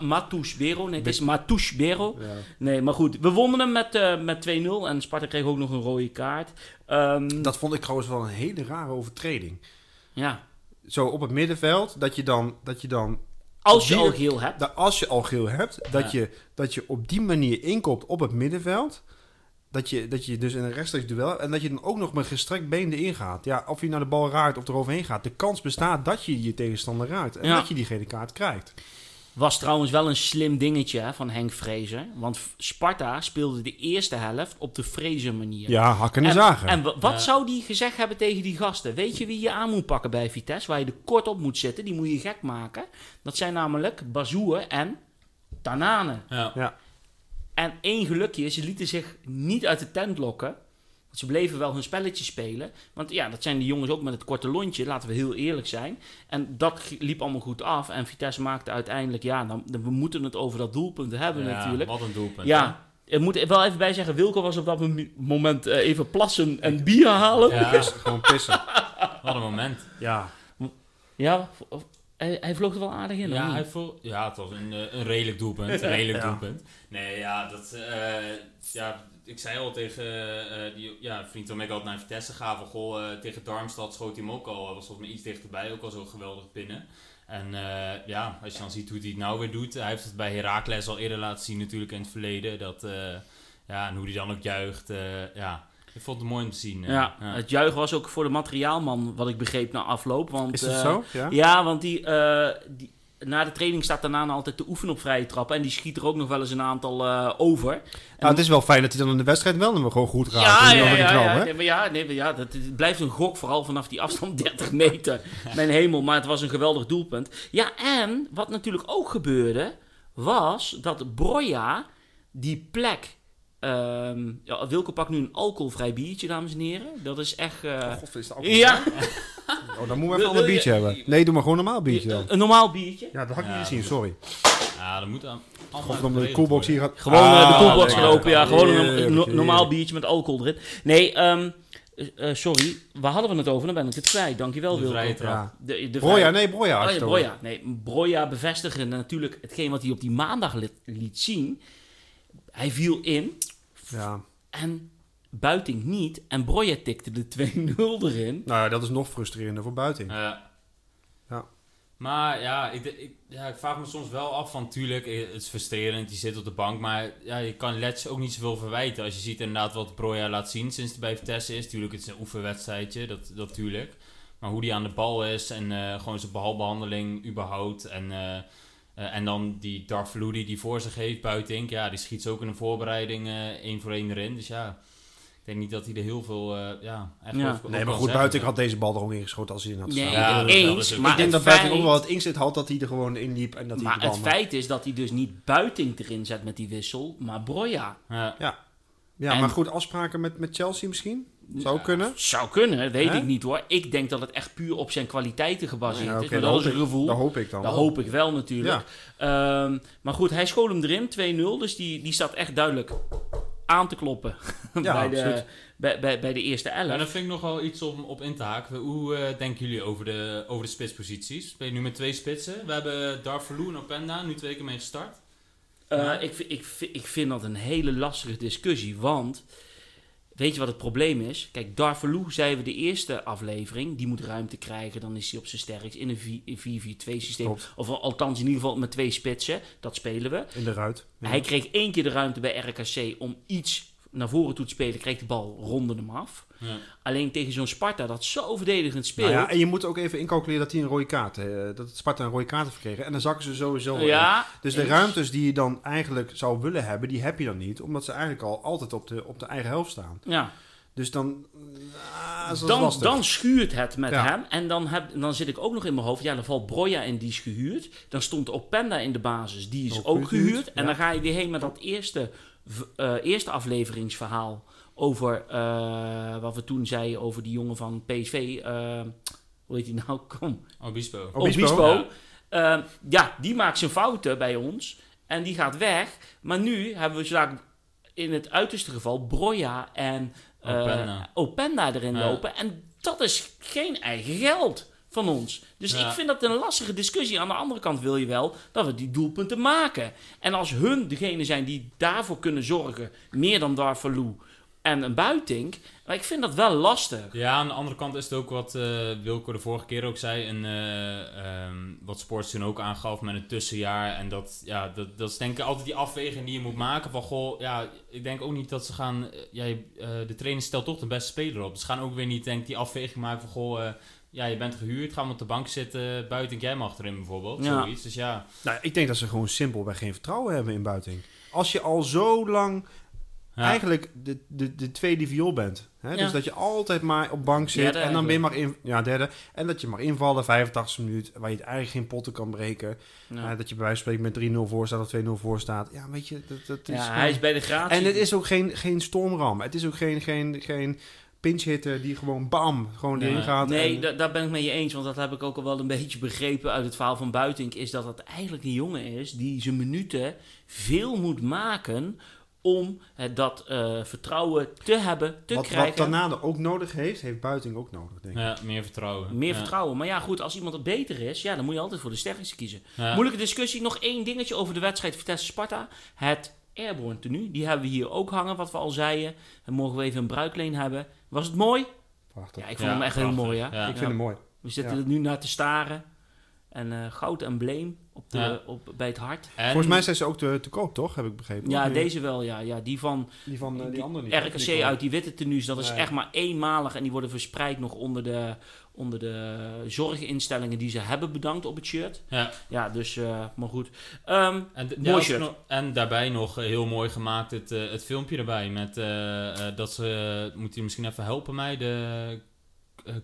Matouche Bero. Nee, het is Matouche Bero. Ja. Nee, maar goed. We wonnen hem met, eh, met 2-0. En Sparta kreeg ook nog een rode kaart. Ehm, Dat vond ik trouwens wel een hele rare overtreding. ja. Zo op het middenveld, dat je dan... Dat je dan Als je Die- al geel hebt. dat als je al geel hebt, dat, Ja. je, dat je op die manier inkoopt op het middenveld. Dat je, dat je dus in een rechtstreeks duel hebt. En dat je dan ook nog met gestrekt been erin gaat. Ja, of je naar de bal raakt of eroverheen gaat. De kans bestaat dat je je tegenstander raakt. En Ja. dat je die gele kaart krijgt. Was trouwens wel een slim dingetje hè, van Henk Vrezer. Want Sparta speelde de eerste helft op de Vrezer manier. Ja, hakken en En, zagen. en wa- wat Ja. zou die gezegd hebben tegen die gasten? Weet je wie je aan moet pakken bij Vitesse? Waar je er kort op moet zitten. Die moet je gek maken. Dat zijn namelijk Bazoer en Tanane. Ja. En één gelukje, ze lieten zich niet uit de tent lokken. Want ze bleven wel hun spelletje spelen. Want ja, dat zijn die jongens ook met het korte lontje, laten we heel eerlijk zijn. En dat liep allemaal goed af. En Vitesse maakte uiteindelijk, ja, dan, dan- we moeten het over dat doelpunt hebben Ja, natuurlijk. Wat een doelpunt. Ja, ik moet er wel even bij zeggen, Wilco was op dat mom- moment eh, even plassen en bier halen. Ja, Ja, Gewoon pissen. wat een moment. Ja. of- hij, hij vloog er wel aardig in. Ja, hoor. hij voel, ja, het was een, eh, een redelijk doelpunt. Een <laughs> redelijk Ja. doelpunt. Nee, ja, dat, eh, ja, ik zei al tegen eh, die ja, vriend waarmee ik altijd naar Vitesse ga, van goh, tegen Darmstad schoot hij hem ook al, hij was volgens mij iets dichterbij, ook al zo geweldig binnen. En eh, ja, als je dan ziet hoe hij het nou weer doet, hij heeft het bij Heracles al eerder laten zien natuurlijk in het verleden, dat, eh, ja, en hoe hij dan ook juicht, eh, ja, ik vond het mooi om te zien. eh. Ja, het juichen was ook voor de materiaalman, wat ik begreep na afloop. Want, Is dat eh, zo? Ja. Ja, want die, eh, die, na de training staat daarna altijd te oefenen op vrije trappen. En die schiet er ook nog wel eens een aantal eh, over. En- Nou, het is wel fijn dat hij dan in de wedstrijd wel nog gewoon goed raakt. ja, ja, dan ja, de knal, ja, hè? nee, maar ja, nee, maar ja dat, het blijft een gok, vooral vanaf die afstand <laughs> 30 meter. Mijn hemel, maar het was een geweldig doelpunt. Ja, en wat natuurlijk ook gebeurde, was dat Broja die plek... ehm ja, Wilke pakt nu een alcoholvrij biertje, dames en heren. Dat is echt... eh, God, is dat ja, <laughs> Oh, dan moeten we even een biertje hebben. Nee, doe maar gewoon een normaal biertje dan. een normaal biertje. Ja, dat had ik Ja, niet gezien, sorry. Ja, dat moet aan, allemaal Of dan de coolbox hier gaat... Gewoon eh, de Ah, koelbox lekker. gaan open, ja. Gewoon een, no- normaal biertje met alcohol erin. Nee, ehm, eh, sorry. Waar hadden we het over? Dan ben ik het kwijt. Dankjewel, De Wilco. vrije trap. Ja. De, de Broja, nee, Broja. Oh, ja, het. Broja. Nee, Broja bevestigde natuurlijk hetgeen wat hij op die maandag liet, liet zien. Hij viel in Ja. en Buiting niet. En Broja tikte de 2-0 erin. Nou ja, dat is nog frustrerender voor buiten. Ja. Ja. Maar ja ik, ik, ja, ik vraag me soms wel af van, tuurlijk, eh, het is frustrerend, je zit op de bank, maar ja, je kan Let's ook niet zoveel verwijten. Als je ziet inderdaad wat Broja laat zien sinds hij bij Vitesse is, tuurlijk, het is een oefenwedstrijdje, dat, dat tuurlijk. Maar hoe die aan de bal is en eh, gewoon zijn balbehandeling überhaupt en... eh, eh, en dan die Darflu die die voor zich heeft, Buitink, ja, die schiet ze ook in een voorbereiding eh, één voor één erin. Dus ja, ik denk niet dat hij er heel veel, eh, ja, echt Ja. over- Nee, maar goed, buiten had deze bal er ingeschoten als hij in had Nee, staan. Ja, dat- dat eens. maar ik denk dat buiten ook wel het inzet had dat hij er gewoon in liep en dat hij Maar de bal het feit is dat hij dus niet Buiting erin zet met die wissel, maar Broja. Ja. Ja, En- maar goed, afspraken met, met Chelsea misschien? Zou kunnen. Zou kunnen, weet Hè? ik niet hoor. Ik denk dat het echt puur op zijn kwaliteiten gebaseerd Ja, is. Maar dat dat is hoop een ik- gevoel. Dat hoop ik dan. Dat wel. hoop ik wel natuurlijk. Ehm, maar goed, hij school hem erin, 2-0. Dus die, die staat echt duidelijk aan te kloppen <laughs> Ja, bij, de, absoluut. bij, bij, bij de eerste Ja, elf. dat vind ik nog wel iets om op in te haken. Hoe eh, denken jullie over de, over de spitsposities? Speel je nu met twee spitsen? We hebben Darvalu en Openda nu twee keer mee gestart. Eh, Ja. ik, vind- ik, vind- ik vind dat een hele lastige discussie. Want, weet je wat het probleem is? Kijk, Darvalu, zeiden we de eerste aflevering, die moet ruimte krijgen. Dan is hij op zijn sterkst in een 4- in 4-4-2 systeem. Klopt. Of althans in ieder geval met twee spitsen. Dat spelen we. In de ruit. Ja. Hij kreeg één keer de ruimte bij RKC om iets naar voren toe te spelen. Kreeg de bal, ronde hem af. Ja. Alleen tegen zo'n Sparta dat zo verdedigend speelt. Nou ja, en je moet ook even incalculeren dat hij een rode kaart, eh, dat Sparta een rode kaart heeft gekregen. En dan zakken ze sowieso in. Ja, Dus de ruimtes die je dan eigenlijk zou willen hebben, die heb je dan niet. Omdat ze eigenlijk al altijd op de, op de eigen helft staan. Ja, Dus dan... ah, dan, dan schuurt het met Ja. hem. En dan, heb, dan zit ik ook nog in mijn hoofd. Ja, dan valt Broja in, die is gehuurd. Dan stond Openda in de basis, die is Ook ook, gehuurd, gehuurd. En ja. dan ga je weer heen met dat eerste, eh, eerste afleveringsverhaal. Over eh, wat we toen zeiden over die jongen van PSV. eh, hoe heet die nou? <laughs> Kom. Obispo. Obispo. Obispo. Ja. Ja. ja, die maakt zijn fouten bij ons. En die gaat weg. Maar nu hebben we zo in het uiterste geval Broja en eh, Openda. Openda erin lopen. En dat is geen eigen geld van ons. Dus Ja. ik vind dat een lastige discussie. Aan de andere kant wil je wel dat we die doelpunten maken. En als hun degene zijn die daarvoor kunnen zorgen, meer dan Darvalu en een Buitink. Maar ik vind dat wel lastig. Ja, aan de andere kant is het ook wat eh Wilco de vorige keer ook zei. En eh, ehm, wat Sports toen ook aangaf met een tussenjaar. En dat, ja, dat, dat is denk ik altijd die afweging die je moet maken. Van goh, ja, ik denk ook niet dat ze gaan. eh, ja, de trainer stelt toch de beste speler op. Ze gaan ook weer niet denk die afweging maken van goh. Ja, je bent gehuurd, ga maar op de bank zitten. Buiten jij mag erin bijvoorbeeld. Ja. Zoiets. Dus ja. Nou, ik denk dat ze gewoon simpelweg geen vertrouwen hebben in Buiting. Als je al zo lang ja. eigenlijk de, de, de tweede viool bent. Hè? Ja. Dus dat je altijd maar op bank zit Derde en dan ben je maar in, ja, derde. En dat je maar invallen, 85 minuut, waar je het eigenlijk geen potten kan breken. Ja. Eh, dat je bij wijze van spreken met 3-0 voor staat of 2-0 voor staat. Ja, weet je, dat, dat is Ja, gewoon- hij is bij de gratie. En het is ook geen, geen stormram. Het is ook geen, geen, geen pinch hitter die gewoon bam, gewoon erin gaat. Nee, en- da- daar ben ik mee eens, want dat heb ik ook al wel een beetje begrepen uit het verhaal van Buitink, is dat het eigenlijk een jongen is die zijn minuten veel moet maken om eh, dat eh, vertrouwen te hebben, te wat, wat krijgen. Tanade ook nodig heeft, heeft Buiting ook nodig, denk ik. Ja, meer vertrouwen. Meer Ja. vertrouwen. Maar ja, goed, als iemand er beter is, ja, dan moet je altijd voor de sterkste kiezen. Ja. Moeilijke discussie. Nog één dingetje over de wedstrijd Vitesse-Sparta. Het Airborne tenue, die hebben we hier ook hangen, wat we al zeiden. En mogen we even een bruikleen hebben. Was het mooi? Prachtig. Ja, ik vond Ja, hem echt heel mooi, hè? Ja. ik vind hem mooi. We zitten Ja. er nu naar te staren. En eh, goud embleem op de, Ja. op, bij het hart. En- Volgens mij zijn ze ook te, te koop, toch? Heb ik begrepen. Ja, deze wel, ja. ja die van Die van eh, die, die andere niet. RKC uit die witte tenues, dat is echt maar eenmalig. En die worden verspreid nog onder de, onder de zorginstellingen die ze hebben bedankt op het shirt. Ja. Ja, dus, eh, maar goed. Ehm, En, Mooi ja, shirt. en daarbij nog eh, heel mooi gemaakt het, eh, het filmpje erbij. Met eh, dat ze, moet je misschien even helpen mij, de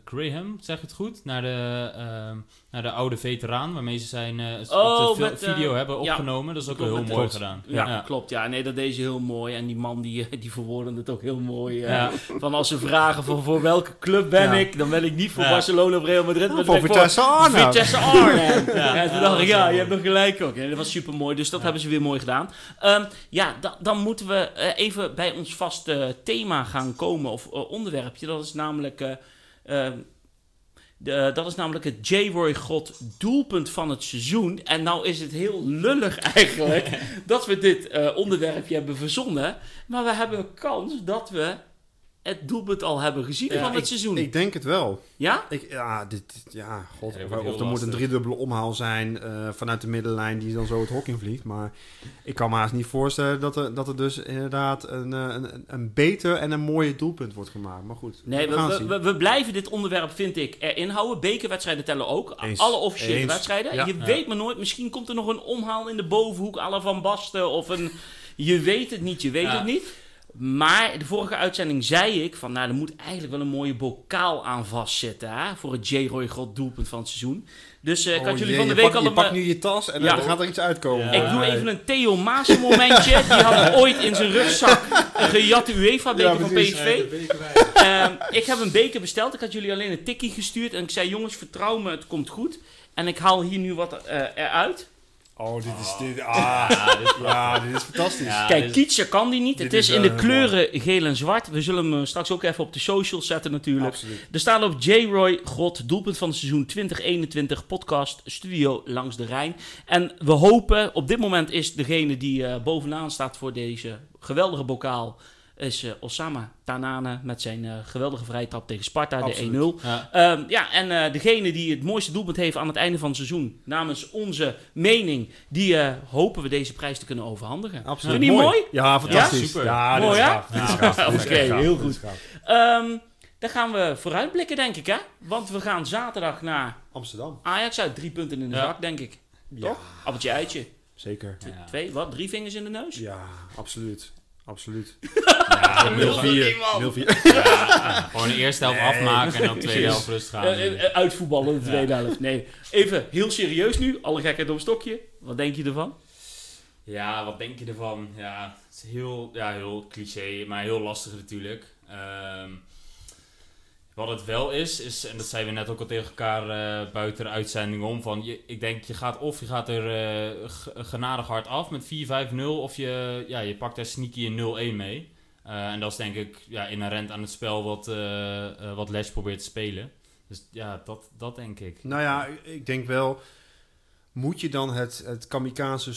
Graham, zeg het goed? Naar de, ehm, naar de oude veteraan, waarmee ze zijn eh, Oh, de met, eh, video hebben ja. opgenomen. Dat is ook Klopt, wel heel mooi gedaan. ja, klopt. Ja, nee, dat deze heel mooi. En die man die, eh, <laughs> die verwoordde het ook heel mooi. eh, Ja. Van als ze vragen van voor welke club ben Ja. ik, dan ben ik niet voor Ja. Barcelona of Real Madrid. maar voor Vitesse Arnhem. Vitesse Arnhem. <laughs> ja, Ja, en toen ja, dacht ik, ja, je hebt nog gelijk ook. Ja, dat was super mooi, dus dat hebben ze weer mooi gedaan. Ehm, ja, da- dan moeten we eh, even bij ons vaste thema gaan komen, of eh, onderwerpje. Dat is namelijk... eh, ehm, de, dat is namelijk het J-Roy God doelpunt van het seizoen. En nou is het heel lullig <laughs> eigenlijk <laughs> dat we dit eh, onderwerpje hebben verzonnen. Maar we hebben kans dat we het doelpunt al hebben gezien Ja, van het ik, seizoen. Ik denk het wel. ja? Ik, ja, dit, dit- ja, god. Ja, of er moet een driedubbele omhaal zijn eh, vanuit de middenlijn die dan zo het hok in vliegt. Maar ik kan me haast niet voorstellen dat er, dat er dus inderdaad een, eh, een, een beter en een mooie doelpunt wordt gemaakt. Maar goed, Nee, we we, gaan we, zien. we, we blijven dit onderwerp, vind ik, erin houden. Bekerwedstrijden tellen ook. Eens. Alle officiële Eens. wedstrijden. Ja. Je Ja. weet maar nooit, misschien komt er nog een omhaal in de bovenhoek à la Van Basten. Of een, je weet het niet, je weet Ja. het niet. Maar de vorige uitzending zei ik van, nou, er moet eigenlijk wel een mooie bokaal aan vastzitten. Hè, voor het J-Roy God doelpunt van het seizoen. Dus eh, ik Oh had jullie jee, van de week al Je een... pakt nu je tas en Ja. dan gaat er iets uitkomen. Ja. Ik doe even een Theo Maassen momentje. <laughs> Die had ooit in zijn rugzak een gejatte UEFA-beker Ja, van. PSV. <laughs> Ehm, ik heb een beker besteld. Ik had jullie alleen een tikkie gestuurd. En ik zei, jongens, vertrouw me, het komt goed. En ik haal hier nu wat eh, eruit. Oh, dit is... Dit, ah, Ja, dit is prachtig. ja, dit is fantastisch. Ja, Kijk, kietsen kan die niet. Het is is, in de eh, kleuren geel en zwart. We zullen hem eh, straks ook even op de socials zetten natuurlijk. Absoluut. Er staat op J-Roy God, doelpunt van het seizoen 2021, podcast, studio langs de Rijn. En we hopen, op dit moment is degene die eh, bovenaan staat voor deze geweldige bokaal, is eh, Osama Tanane met zijn eh, geweldige vrije trap tegen Sparta, Absoluut. de 1-0. Ja. Ehm, ja, en eh, degene die het mooiste doelpunt heeft aan het einde van het seizoen, namens onze mening, die eh, hopen we deze prijs te kunnen overhandigen. Absoluut. Vind je die mooi? Ja, fantastisch. Ja, super. Ja, Mooi, <laughs> is Oké, heel goed. Ehm, dan gaan we vooruitblikken, denk ik, hè? Want we gaan zaterdag naar Amsterdam. Ajax uit. Drie punten in de Ja. zak, denk ik. Ja, Toch? Appeltje eitje. zeker. Ja. Twee, wat? Drie vingers in de neus? Ja, absoluut. Absoluut. <laughs> Ja, 0-4. 0-4. Ja, gewoon de eerste helft Nee. afmaken en dan de tweede helft rust gaan. Eh, eh, uitvoetballen de tweede helft. Nee, even heel serieus nu. Alle gekheid op een stokje. Wat denk je ervan? Ja, wat denk je ervan? Ja, het is heel, ja, heel cliché, maar heel lastig natuurlijk. Ehm, wat het wel is, is, en dat zeiden we net ook al tegen elkaar eh, buiten de uitzending om, van je, ik denk je gaat of je gaat er eh, genadig hard af met 4-5-0 of je, ja, je pakt daar sneaky een 0-1 mee. Eh, en dat is denk ik ja, inherent aan het spel wat, wat Les probeert te spelen. Dus ja, dat, dat denk ik. Nou ja, ik denk wel... Moet je dan het, het kamikaze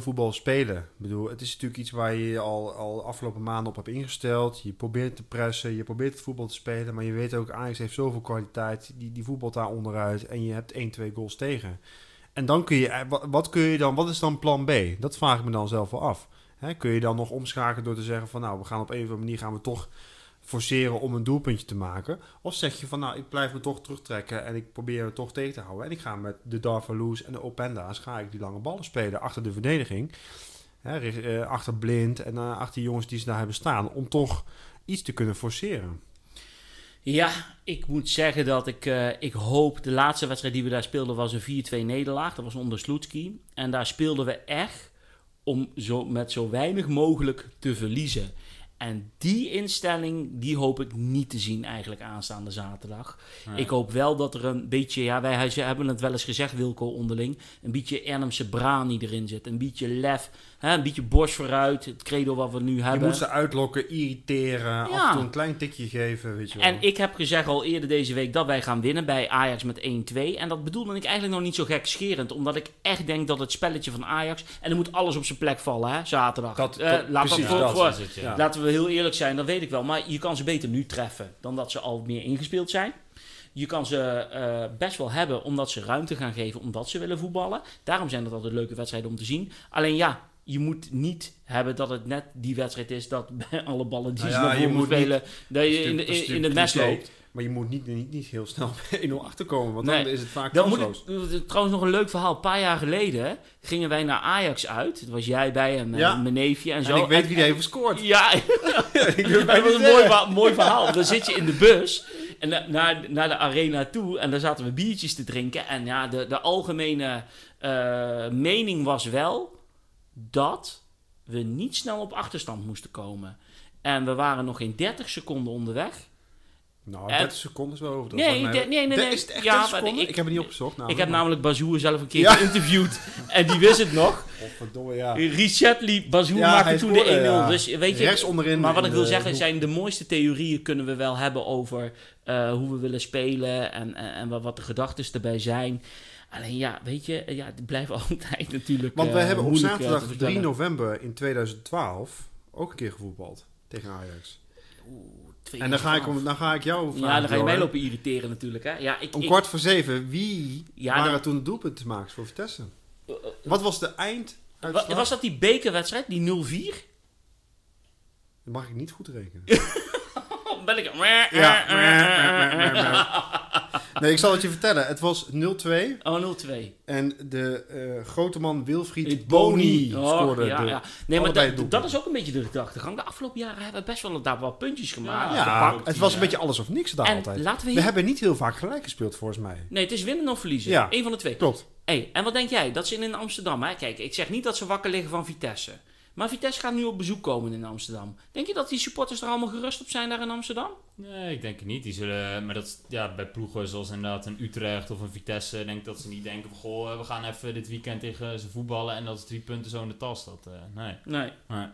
voetbal- spelen? Ik bedoel, het is natuurlijk iets waar je je al, al afgelopen maanden op hebt ingesteld. Je probeert te pressen, je probeert het voetbal te spelen. Maar je weet ook, Ajax heeft zoveel kwaliteit. Die, die voetbalt daar onderuit. En je hebt 1, 2 goals tegen. En dan kun je, eh, wat, kun je dan, wat is dan plan B? Dat vraag ik me dan zelf wel af. Kun je dan nog omschakelen door te zeggen van, nou, we gaan op een of andere manier gaan we toch forceren om een doelpuntje te maken? Of zeg je van, nou, ik blijf me toch terugtrekken en ik probeer het toch tegen te houden. En ik ga met de Darvaloes en de Openda's, ga ik die lange ballen spelen achter de verdediging. Hè, eh, achter Blind en eh, achter die jongens die ze daar hebben staan. Om toch iets te kunnen forceren. Ja, ik moet zeggen dat ik, eh, ik hoop... De laatste wedstrijd die we daar speelden was een 4-2 nederlaag. Dat was onder Sloetski. En daar speelden we echt om zo, met zo weinig mogelijk te verliezen. En die instelling, die hoop ik niet te zien eigenlijk aanstaande zaterdag. Ik hoop wel dat er een beetje, ja, wij hebben het wel eens gezegd, Wilco onderling, een beetje Ernemse brani erin zit. Een beetje lef, hè, een beetje borst vooruit, het credo wat we nu Je hebben. moet ze uitlokken, irriteren, af Ja. en toe een klein tikje geven, weet je wel. En ik heb gezegd al eerder deze week dat wij gaan winnen bij Ajax met 1-2. En dat bedoelde ik eigenlijk nog niet zo gekscherend. Omdat ik echt denk dat het spelletje van Ajax... En er moet alles op zijn plek vallen, hè, zaterdag. Dat- Eh, dat- laat dat voor, dat voor- het. Ja. Laten we heel eerlijk zijn, dat weet ik wel. Maar je kan ze beter nu treffen dan dat ze al meer ingespeeld zijn. Je kan ze eh, best wel hebben omdat ze ruimte gaan geven, omdat ze willen voetballen. Daarom zijn dat altijd leuke wedstrijden om te zien. Alleen ja, je moet niet hebben dat het net die wedstrijd is dat bij <laughs> alle ballen die Nou ze ja, naar voren spelen, dat je in, in, in het mes loopt. Maar je moet niet, niet, niet heel snel <laughs> bij 1-0 achterkomen, want Nee. dan is het vaak Dan moet kansloos. ik, trouwens nog een leuk verhaal. Een paar jaar geleden gingen wij naar Ajax uit. Het was jij bij en mijn, Ja. mijn neefje en zo. En ik weet wie die heeft gescoord. Ja, <laughs> ik dat was een mooi, mooi verhaal. Dan zit je in de bus en na- naar, naar de arena toe en daar zaten we biertjes te drinken. En ja, de, de algemene eh, mening was wel dat we niet snel op achterstand moesten komen. En we waren nog geen 30 seconden onderweg. Nou, En- 30 seconden is wel over. Nee, nee, nee, nee. Is het echt Ja, 30 maar seconden? ik- Ik, heb het niet opgezocht. Nou, ik heb namelijk Bazoer zelf een keer Ja. geïnterviewd en die wist het nog. <laughs> Godverdomme, ja. Richard liep, Bazoer Ja, maakte toen de 1-0. scoorde, ja. Dus weet je, Rechts onderin. maar wat ik wil de zeggen zijn de mooiste theorieën kunnen we wel hebben over eh, hoe we willen spelen en, en, en wat- de gedachten erbij zijn. Alleen ja, weet je, ja, het blijft <laughs> altijd natuurlijk Want wij eh, hebben op eh, te zaterdag 3 vertellen. november in 2012 ook een keer gevoetbald tegen Ajax. Oeh, twee En dan ga ik, om- dan ga ik jou vragen. Ja, dan ga je mij lopen irriteren natuurlijk. Hè? Ja, ik, Om ik- kwart voor zeven, wie Ja, waren dan- toen de doelpuntenmakers voor Vitesse? eh, eh, Wat was de eind? wa- was dat die bekerwedstrijd, die 0-4? Dat mag ik niet goed rekenen. <laughs> Ben ik... Nee, ik zal het je vertellen. Het was 0-2 Oh, 0-2. en de eh, grote man Wilfried Boni Oh, scoorde. ja, de- ja. Nee, maar dat, dat is ook een beetje de gedachtegang. De afgelopen jaren hebben we best wel daar wat puntjes gemaakt. Ja, het was een hè? beetje alles of niks daar en altijd. laten we hebben niet heel vaak gelijk gespeeld, volgens mij. Nee, het is winnen of verliezen. Ja. Eén van de twee. Klopt. Hey, en wat denk jij? Dat ze in Amsterdam, hè? Kijk, ik zeg niet dat ze wakker liggen van Vitesse. Maar Vitesse gaat nu op bezoek komen in Amsterdam. Denk je dat die supporters er allemaal gerust op zijn daar in Amsterdam? Nee, ik denk het niet. Die zullen, maar dat ja, bij ploegen zoals inderdaad een Utrecht of een Vitesse, denk dat ze niet denken van goh, we gaan even dit weekend tegen ze voetballen en dat is drie punten zo in de tas. Dat, eh, nee. Nee. nee.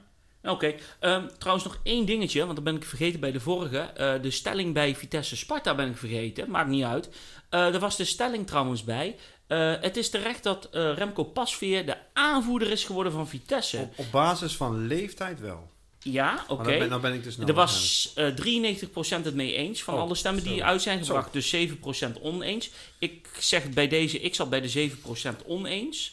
Oké. Ehm, trouwens nog één dingetje, want dat ben ik vergeten bij de vorige. Eh, de stelling bij Vitesse Sparta ben ik vergeten. Maakt niet uit. Eh, er was de stelling trouwens bij. Eh, het is terecht dat eh, Remco Pasveer de aanvoerder is geworden van Vitesse. Op, op basis van leeftijd wel. Ja, oké. dan, ben, dan ben ik dus. Er was eh 93% het mee eens van Oh, alle stemmen die zo. uit zijn Zo. gebracht. Dus 7% oneens. Ik zeg bij deze, ik zat bij de 7% oneens.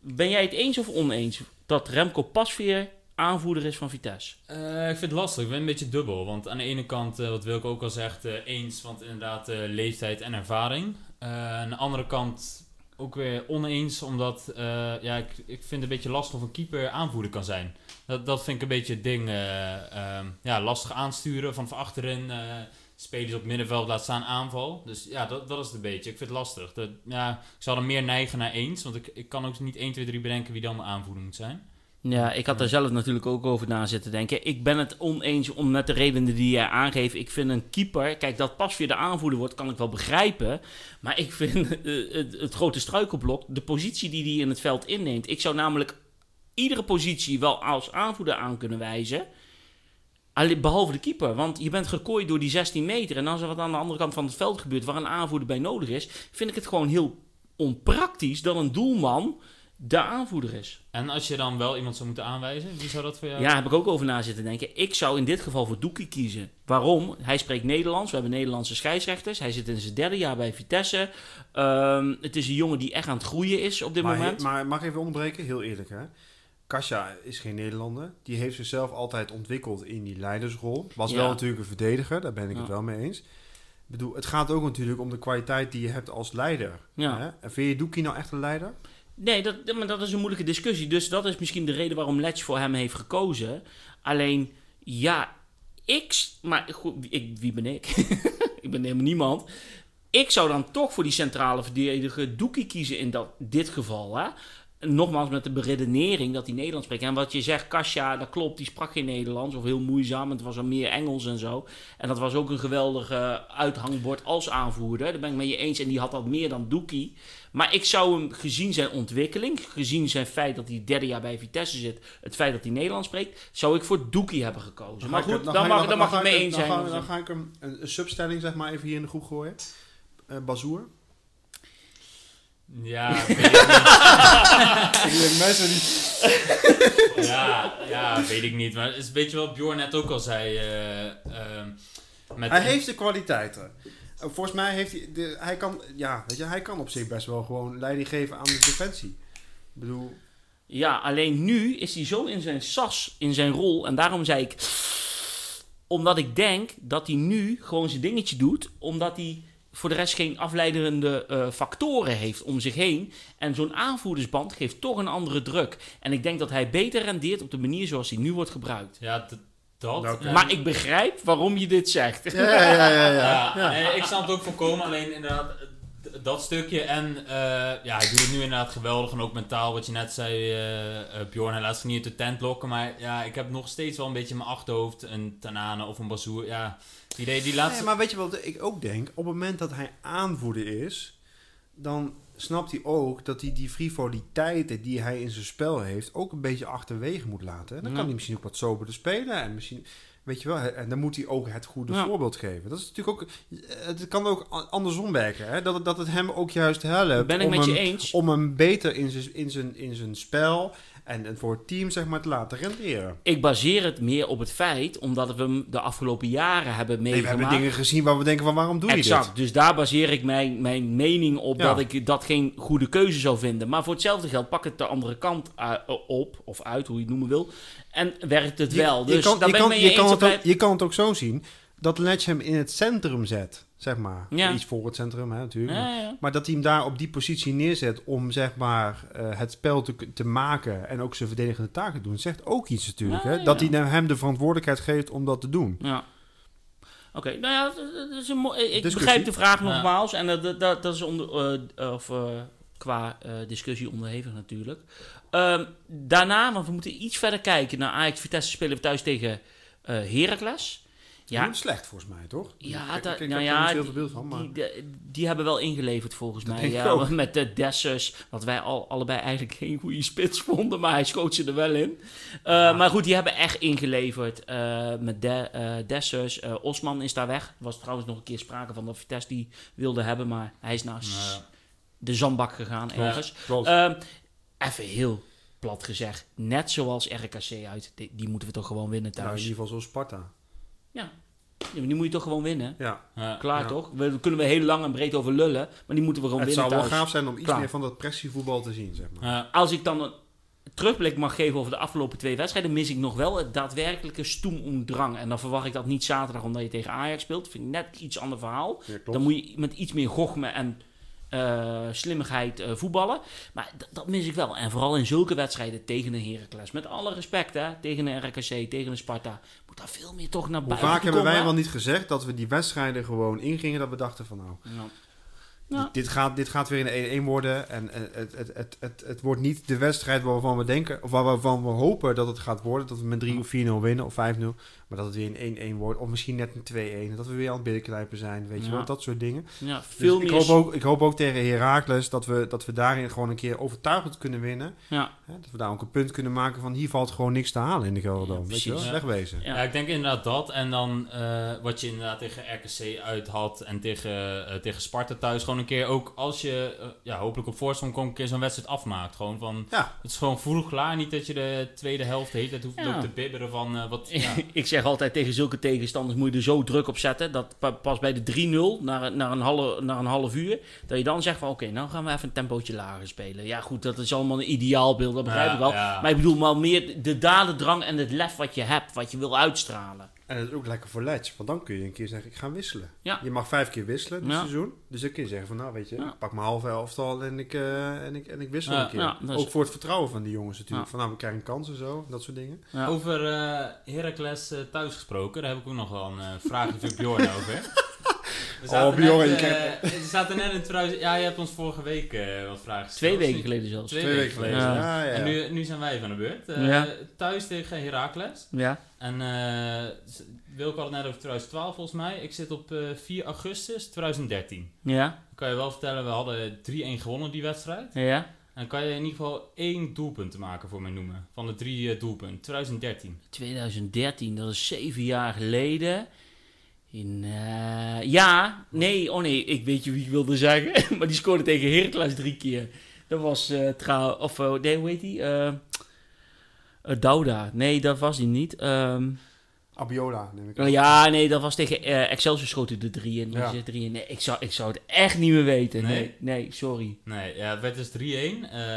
Ben jij het eens of oneens dat Remco Pasveer aanvoerder is van Vitesse? Eh, ik vind het lastig. Ik ben een beetje dubbel. Want aan de ene kant, eh, wat Wilke ook al zegt, eh, eens. Want inderdaad, eh, leeftijd en ervaring. Eh, aan de andere kant ook weer oneens, omdat eh, ja, ik, ik vind het een beetje lastig of een keeper aanvoerder kan zijn. Dat, dat vind ik een beetje het ding. eh, ehm, ja, lastig aansturen van achterin. spelers op middenveld laat staan aanval. Dus ja, dat, dat is het een beetje. Ik vind het lastig. Dat, ja, ik zou dan meer neigen naar eens, want ik, ik kan ook niet 1, 2, 3 bedenken wie dan de aanvoerder moet zijn. Ja, ik had er zelf natuurlijk ook over na zitten denken. Ik ben het oneens om met de redenen die jij aangeeft. Ik vind een keeper, kijk, dat pas weer de aanvoerder wordt, kan ik wel begrijpen. Maar ik vind eh, het, het grote struikelblok, de positie die hij in het veld inneemt. Ik zou namelijk iedere positie wel als aanvoerder aan kunnen wijzen. Behalve de keeper, want je bent gekooid door die 16 meter. En als er wat aan de andere kant van het veld gebeurt waar een aanvoerder bij nodig is, vind ik het gewoon heel onpraktisch dat een doelman de aanvoerder is. En als je dan wel iemand zou moeten aanwijzen, wie zou dat voor jou Ja, heb ik ook over na zitten denken. Ik zou in dit geval voor Doekie kiezen. Waarom? Hij spreekt Nederlands. We hebben Nederlandse scheidsrechters. Hij zit in zijn derde jaar bij Vitesse. Ehm, het is een jongen die echt aan het groeien is op dit maar, moment. maar mag ik even onderbreken? Heel eerlijk hè. Kasia is geen Nederlander. Die heeft zichzelf altijd ontwikkeld in die leidersrol. Was Ja. wel natuurlijk een verdediger, daar ben ik Ja. het wel mee eens. Ik bedoel, het gaat ook natuurlijk om de kwaliteit die je hebt als leider. Ja. Hè? En vind je Doekie nou echt een leider? Nee, dat, maar dat is een moeilijke discussie. Dus dat is misschien de reden waarom Letch voor hem heeft gekozen. Alleen, ja, ik... Maar goed, ik, wie ben ik? <laughs> ik ben helemaal niemand. Ik zou dan toch voor die centrale verdediger Doekie kiezen in dat, dit geval. Hè? Nogmaals met de beredenering dat hij Nederlands spreekt. En wat je zegt, Kasia, dat klopt, die sprak geen Nederlands. Of heel moeizaam, het was al meer Engels en zo. En dat was ook een geweldig eh, uithangbord als aanvoerder. Daar ben ik met je eens. En die had dat meer dan Doekie. Maar ik zou hem, gezien zijn ontwikkeling, gezien zijn feit dat hij derde jaar bij Vitesse zit, het feit dat hij Nederlands spreekt, zou ik voor Doekie hebben gekozen. Maar goed, dan, mag, ik- dan mag ik mee eens zijn. Dan ga ik hem een, substelling zeg maar even hier in de groep gooien. Eh Bazoer. Ja, weet ik niet. <laughs> Ik denk mensen die... ja, ja, weet ik niet. Maar het is een beetje wat Bjorn net ook al zei. eh, ehm, met Hij heeft de kwaliteiten. Eh, Volgens mij heeft hij... De, hij, kan, ja, weet je, hij kan op zich best wel gewoon leiding geven aan de defensie. Ik bedoel... Ja, alleen nu is hij zo in zijn sas, in zijn rol. En daarom zei ik. Omdat ik denk dat hij nu gewoon zijn dingetje doet. Omdat hij voor de rest geen afleiderende eh, factoren heeft om zich heen. En zo'n aanvoerdersband geeft toch een andere druk. En ik denk dat hij beter rendeert op de manier zoals hij nu wordt gebruikt. Ja, dat. Nou, en- Maar ik begrijp waarom je dit zegt. Ja, ja, ja, ja. ja. Ja, nee, ik snap het ook voorkomen. Alleen inderdaad, dat stukje. En eh, ja, hij doet het nu inderdaad geweldig. En ook mentaal, wat je net zei, eh, eh, Bjorn. Hij laat zich niet uit de tent lokken. Maar ja, ik heb nog steeds wel een beetje in mijn achterhoofd een Tanane of een Bazoer. Ja, het idee die laat Nee, maar weet je wat ik ook denk? Op het moment dat hij aanvoerder is, dan snapt hij ook dat hij die frivoliteiten die hij in zijn spel heeft ook een beetje achterwege moet laten. En dan Ja. kan hij misschien ook wat soberder spelen en misschien, weet je wel, en dan moet hij ook het goede Ja. voorbeeld geven. Dat is natuurlijk ook, het kan ook andersom werken, hè? Dat, het- dat het hem ook juist helpt Ben ik om, met je hem, eens. om hem beter in zijn, in zijn, in zijn spel en, en voor het team zeg maar te laten renderen. Ik baseer het meer op het feit, omdat we hem de afgelopen jaren hebben Nee, we meegemaakt. hebben dingen gezien waar we denken van waarom doe je exact. dit? Dus daar baseer ik mijn, mijn mening op Ja. dat ik dat geen goede keuze zou vinden. Maar voor hetzelfde geld pak het de andere kant uh, op, of uit, hoe je het noemen wil. En werkt het wel. Dus kan, kan, je, kan het ook, je kan het ook zo zien dat Letch hem in het centrum zet, zeg maar. Ja. Iets voor het centrum, hè, natuurlijk. Ja, ja. Maar dat hij hem daar op die positie neerzet om zeg maar eh, het spel te, te maken en ook zijn verdedigende taken te doen, zegt ook iets natuurlijk. Ja, hè? ja. Dat hij hem de verantwoordelijkheid geeft om dat te doen. Ja. Oké, nou ja, dat- is een ik Discussie. begrijp de vraag Ja. nogmaals. En dat, dat, dat, dat is onder, eh, of, eh, qua discussie onderhevig natuurlijk. Ehm, daarna, want we moeten iets verder kijken naar Ajax Vitesse spelen we thuis tegen eh Heracles. Ja, slecht volgens mij, toch? Ja, ik, ik, ik nou heb er ja, heel die- veel beeld van, maar... Die, hebben wel ingeleverd volgens Dat mij. Ja, <laughs> met de Dessers, wat wij al, allebei eigenlijk geen goede spits vonden, maar hij schoot ze er wel in. Eh, Maar goed, die hebben echt ingeleverd eh, met de, eh, Dessers. Osman is daar weg. Er was trouwens nog een keer sprake van dat Vitesse die wilde hebben, maar hij is naar de zandbak gegaan ergens. Klopt. Ehm, even heel plat gezegd, net zoals RKC uit, die, die moeten we toch gewoon winnen nou, in thuis. ieder geval zoals Sparta. Ja, maar die moet je toch gewoon winnen. Ja. Ja. Klaar Ja. toch? We, daar kunnen we heel lang en breed over lullen, maar die moeten we gewoon Het winnen zou wel gaaf zijn om iets Klaar. meer van dat pressievoetbal te zien, zeg maar. Ja. Als ik dan een terugblik mag geven over de afgelopen twee wedstrijden, mis ik nog wel het daadwerkelijke stoem om drang. En dan verwacht ik dat niet zaterdag omdat je tegen Ajax speelt. Vind ik net iets ander verhaal. Ja. Dan moet je met iets meer gochme en eh, slimmigheid eh, voetballen. Maar dat mis ik wel. En vooral in zulke wedstrijden tegen een Heracles. Met alle respect, hè. Tegen een RKC, tegen een Sparta. Moet daar veel meer toch naar Hoe buiten vaak hebben wij wel niet gezegd dat we die wedstrijden gewoon ingingen dat we dachten van nou? Ja. Ja. dit, gaat, dit gaat weer een 1-1 worden en het, het, het, het, het wordt niet de wedstrijd waarvan we denken, of waarvan we hopen dat het gaat worden, dat we met 3 of 4-0 winnen of 5-0, maar dat het weer een 1-1 wordt of misschien net een 2-1 en dat we weer aan het binnenknijpen zijn, weet je Ja. wel, dat soort dingen. Ja, Dus veel ik, meer... hoop ook, ik hoop ook tegen Heracles dat we, dat we daarin gewoon een keer overtuigend kunnen winnen. Ja, Hè? Dat we daar ook een punt kunnen maken van hier valt gewoon niks te halen in de Gelderdoom. Ja, weet je wel, wegwezen. ja. Ja, ik denk inderdaad dat. En dan eh, wat je inderdaad tegen RKC uit had en tegen, eh, tegen Sparta thuis. Gewoon een keer ook als je eh, ja, hopelijk op voorsprong komt, een keer zo'n wedstrijd afmaakt. Gewoon van, Ja. het is gewoon vroeg klaar. Niet dat je de tweede helft de hele tijd hoeft Ja. loopt te bibberen van eh, wat... <laughs> Ja. ik zeg altijd tegen zulke tegenstanders moet je er zo druk op zetten. Dat pa- pas bij de 3-0 naar, een- naar, een half, naar een half uur. Dat je dan zegt van oké, nou gaan we even een tempootje lager spelen. Ja goed, dat is allemaal een ideaalbeeld, dat begrijp Ja, ik wel. ja. Maar ik bedoel maar meer de dadendrang en het lef wat je hebt. Wat je wil uitstralen. En het is ook lekker voor Letch, want dan kun je een keer zeggen, ik ga wisselen. Ja. Je mag vijf keer wisselen dit Ja. seizoen. Dus dan kun je zeggen van, nou weet je, Ja. ik pak mijn halve elftal en ik, eh, en ik, en ik wissel een keer. dat ook voor het vertrouwen van die jongens natuurlijk. Ja. Van nou, we krijgen een kans en zo, dat soort dingen. Ja. Over eh Heracles eh, thuis gesproken, daar heb ik ook nog wel een eh, vraagje voor Bjorn <laughs> over. Zaten Oh, Bjorn, net, je eh, we zaten net in 2000... Ja, je hebt ons vorige week eh, wat vragen gesteld. Twee weken geleden zelfs. Twee, Twee weken geleden. geleden. Ja. Ja, ja, ja. En nu, nu zijn wij van de beurt. Eh, Ja. Thuis tegen Heracles. Ja. En eh Wilco had het net over 2012 volgens mij. Ik zit op eh, 4 augustus 2013. Ja. Dan kan je wel vertellen, we hadden 3-1 gewonnen die wedstrijd. Ja. En kan je in ieder geval één doelpunt te maken voor mij noemen. Van de drie doelpunten. 2013. 2013, dat is zeven jaar geleden. In, eh, ja, nee, oh nee, ik weet je wie ik wilde zeggen. <laughs> maar die scoorde tegen Heracles drie keer. Dat was eh trouw, of eh, nee, hoe heet die? Douda. Nee, dat was die niet. Ehm, Abiola, neem ik oh aan. ja, nee, dat was tegen Excelsior schoten de drie in. Ja. Drie in. Nee, ik zou, ik zou het echt niet meer weten. Nee, Nee? nee, sorry. Nee, ja, het werd dus 3-1. Eh,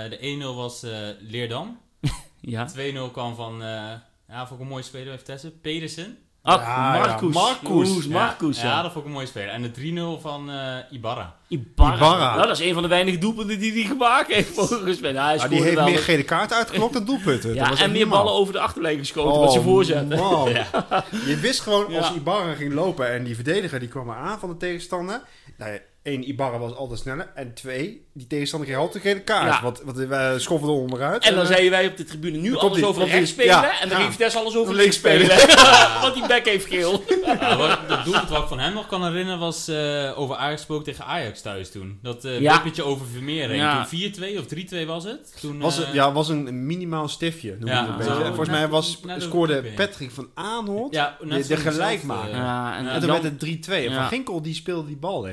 de 1-0 was eh, Leerdam. <laughs> Ja. 2-0 kwam van, eh ja, vond ik een mooie speler bij Vitesse, Pedersen. Ach, Ja, Marcus. Marcus. Ja. ja. ja, dat vond ik een mooie speler. En de 3-0 van eh, Ibarra. Ibarra. Ibarra. Nou, dat is een van de weinige doelpunten die hij gemaakt heeft volgens mij. Nou, hij Ah, die heeft meer de- gele kaart uitgelokt dan doelpunten. Dat Ja, was en meer ballen over de achterlijn geschoten met zijn Oh, voorzetten. man. <laughs> Je wist gewoon als Ja. Ibarra ging lopen en die verdediger die kwam aan van de tegenstander. Nou één, Ibarra was altijd sneller. En twee, die tegenstander kreeg altijd een gele kaart. Ja. Want, want we schoffelden onderuit. En dan eh, zeiden wij op de tribune nu alles over rechts die- spelen. ja, en dan ja. ging Vitesse alles over Links spelen. <laughs> Want die back heeft geel. <laughs> Ja, wat, het doelpunt wat ik van hem nog kan herinneren was eh, over Ajax gesproken tegen Ajax thuis toen. Dat eh Ja. wippertje over Vermeer. Toen 4-2 of 3-2 was het. Toen, was, eh, het, ja, was een minimaal stiftje. noem Ja, een zo beetje. En volgens net- mij was, scoorde. Patrick van Aanholt. de- de gelijkmaker. en, toen werd het 3-2. En. Van Ginkel die speelde die bal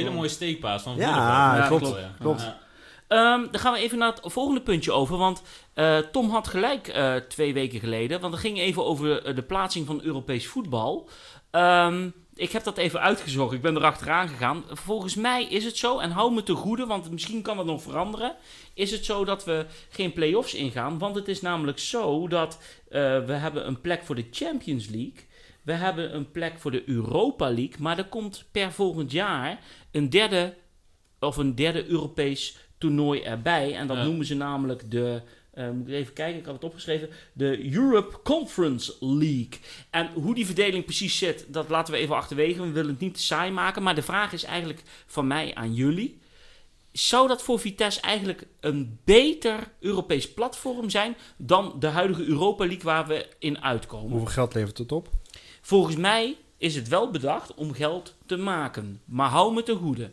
dat hele mooie steekpaas van Ja, klopt, klopt, ja. klopt. Ja. Ehm, dan gaan we even naar het volgende puntje over. Want eh, Tom had gelijk eh, twee weken geleden. Want het ging even over eh, de plaatsing van Europees voetbal. Ehm, ik heb dat even uitgezocht. Ik ben erachteraan gegaan. Volgens mij is het zo, en hou me te goede, want misschien kan het nog veranderen. Is het zo dat we geen play-offs ingaan? Want het is namelijk zo dat we hebben een plek voor de Champions League. We hebben een plek voor de Europa League. Maar er komt per volgend jaar een derde of een derde Europees toernooi erbij. En dat Ja. noemen ze namelijk de. eh, moet ik even kijken, ik had het opgeschreven. De Europe Conference League. En hoe die verdeling precies zit, dat laten we even achterwege. We willen het niet te saai maken. Maar de vraag is eigenlijk van mij aan jullie. Zou dat voor Vitesse eigenlijk een beter Europees platform zijn dan de huidige Europa League waar we in uitkomen? Hoeveel geld levert het op? Volgens mij is het wel bedacht om geld te maken. Maar hou me te goede.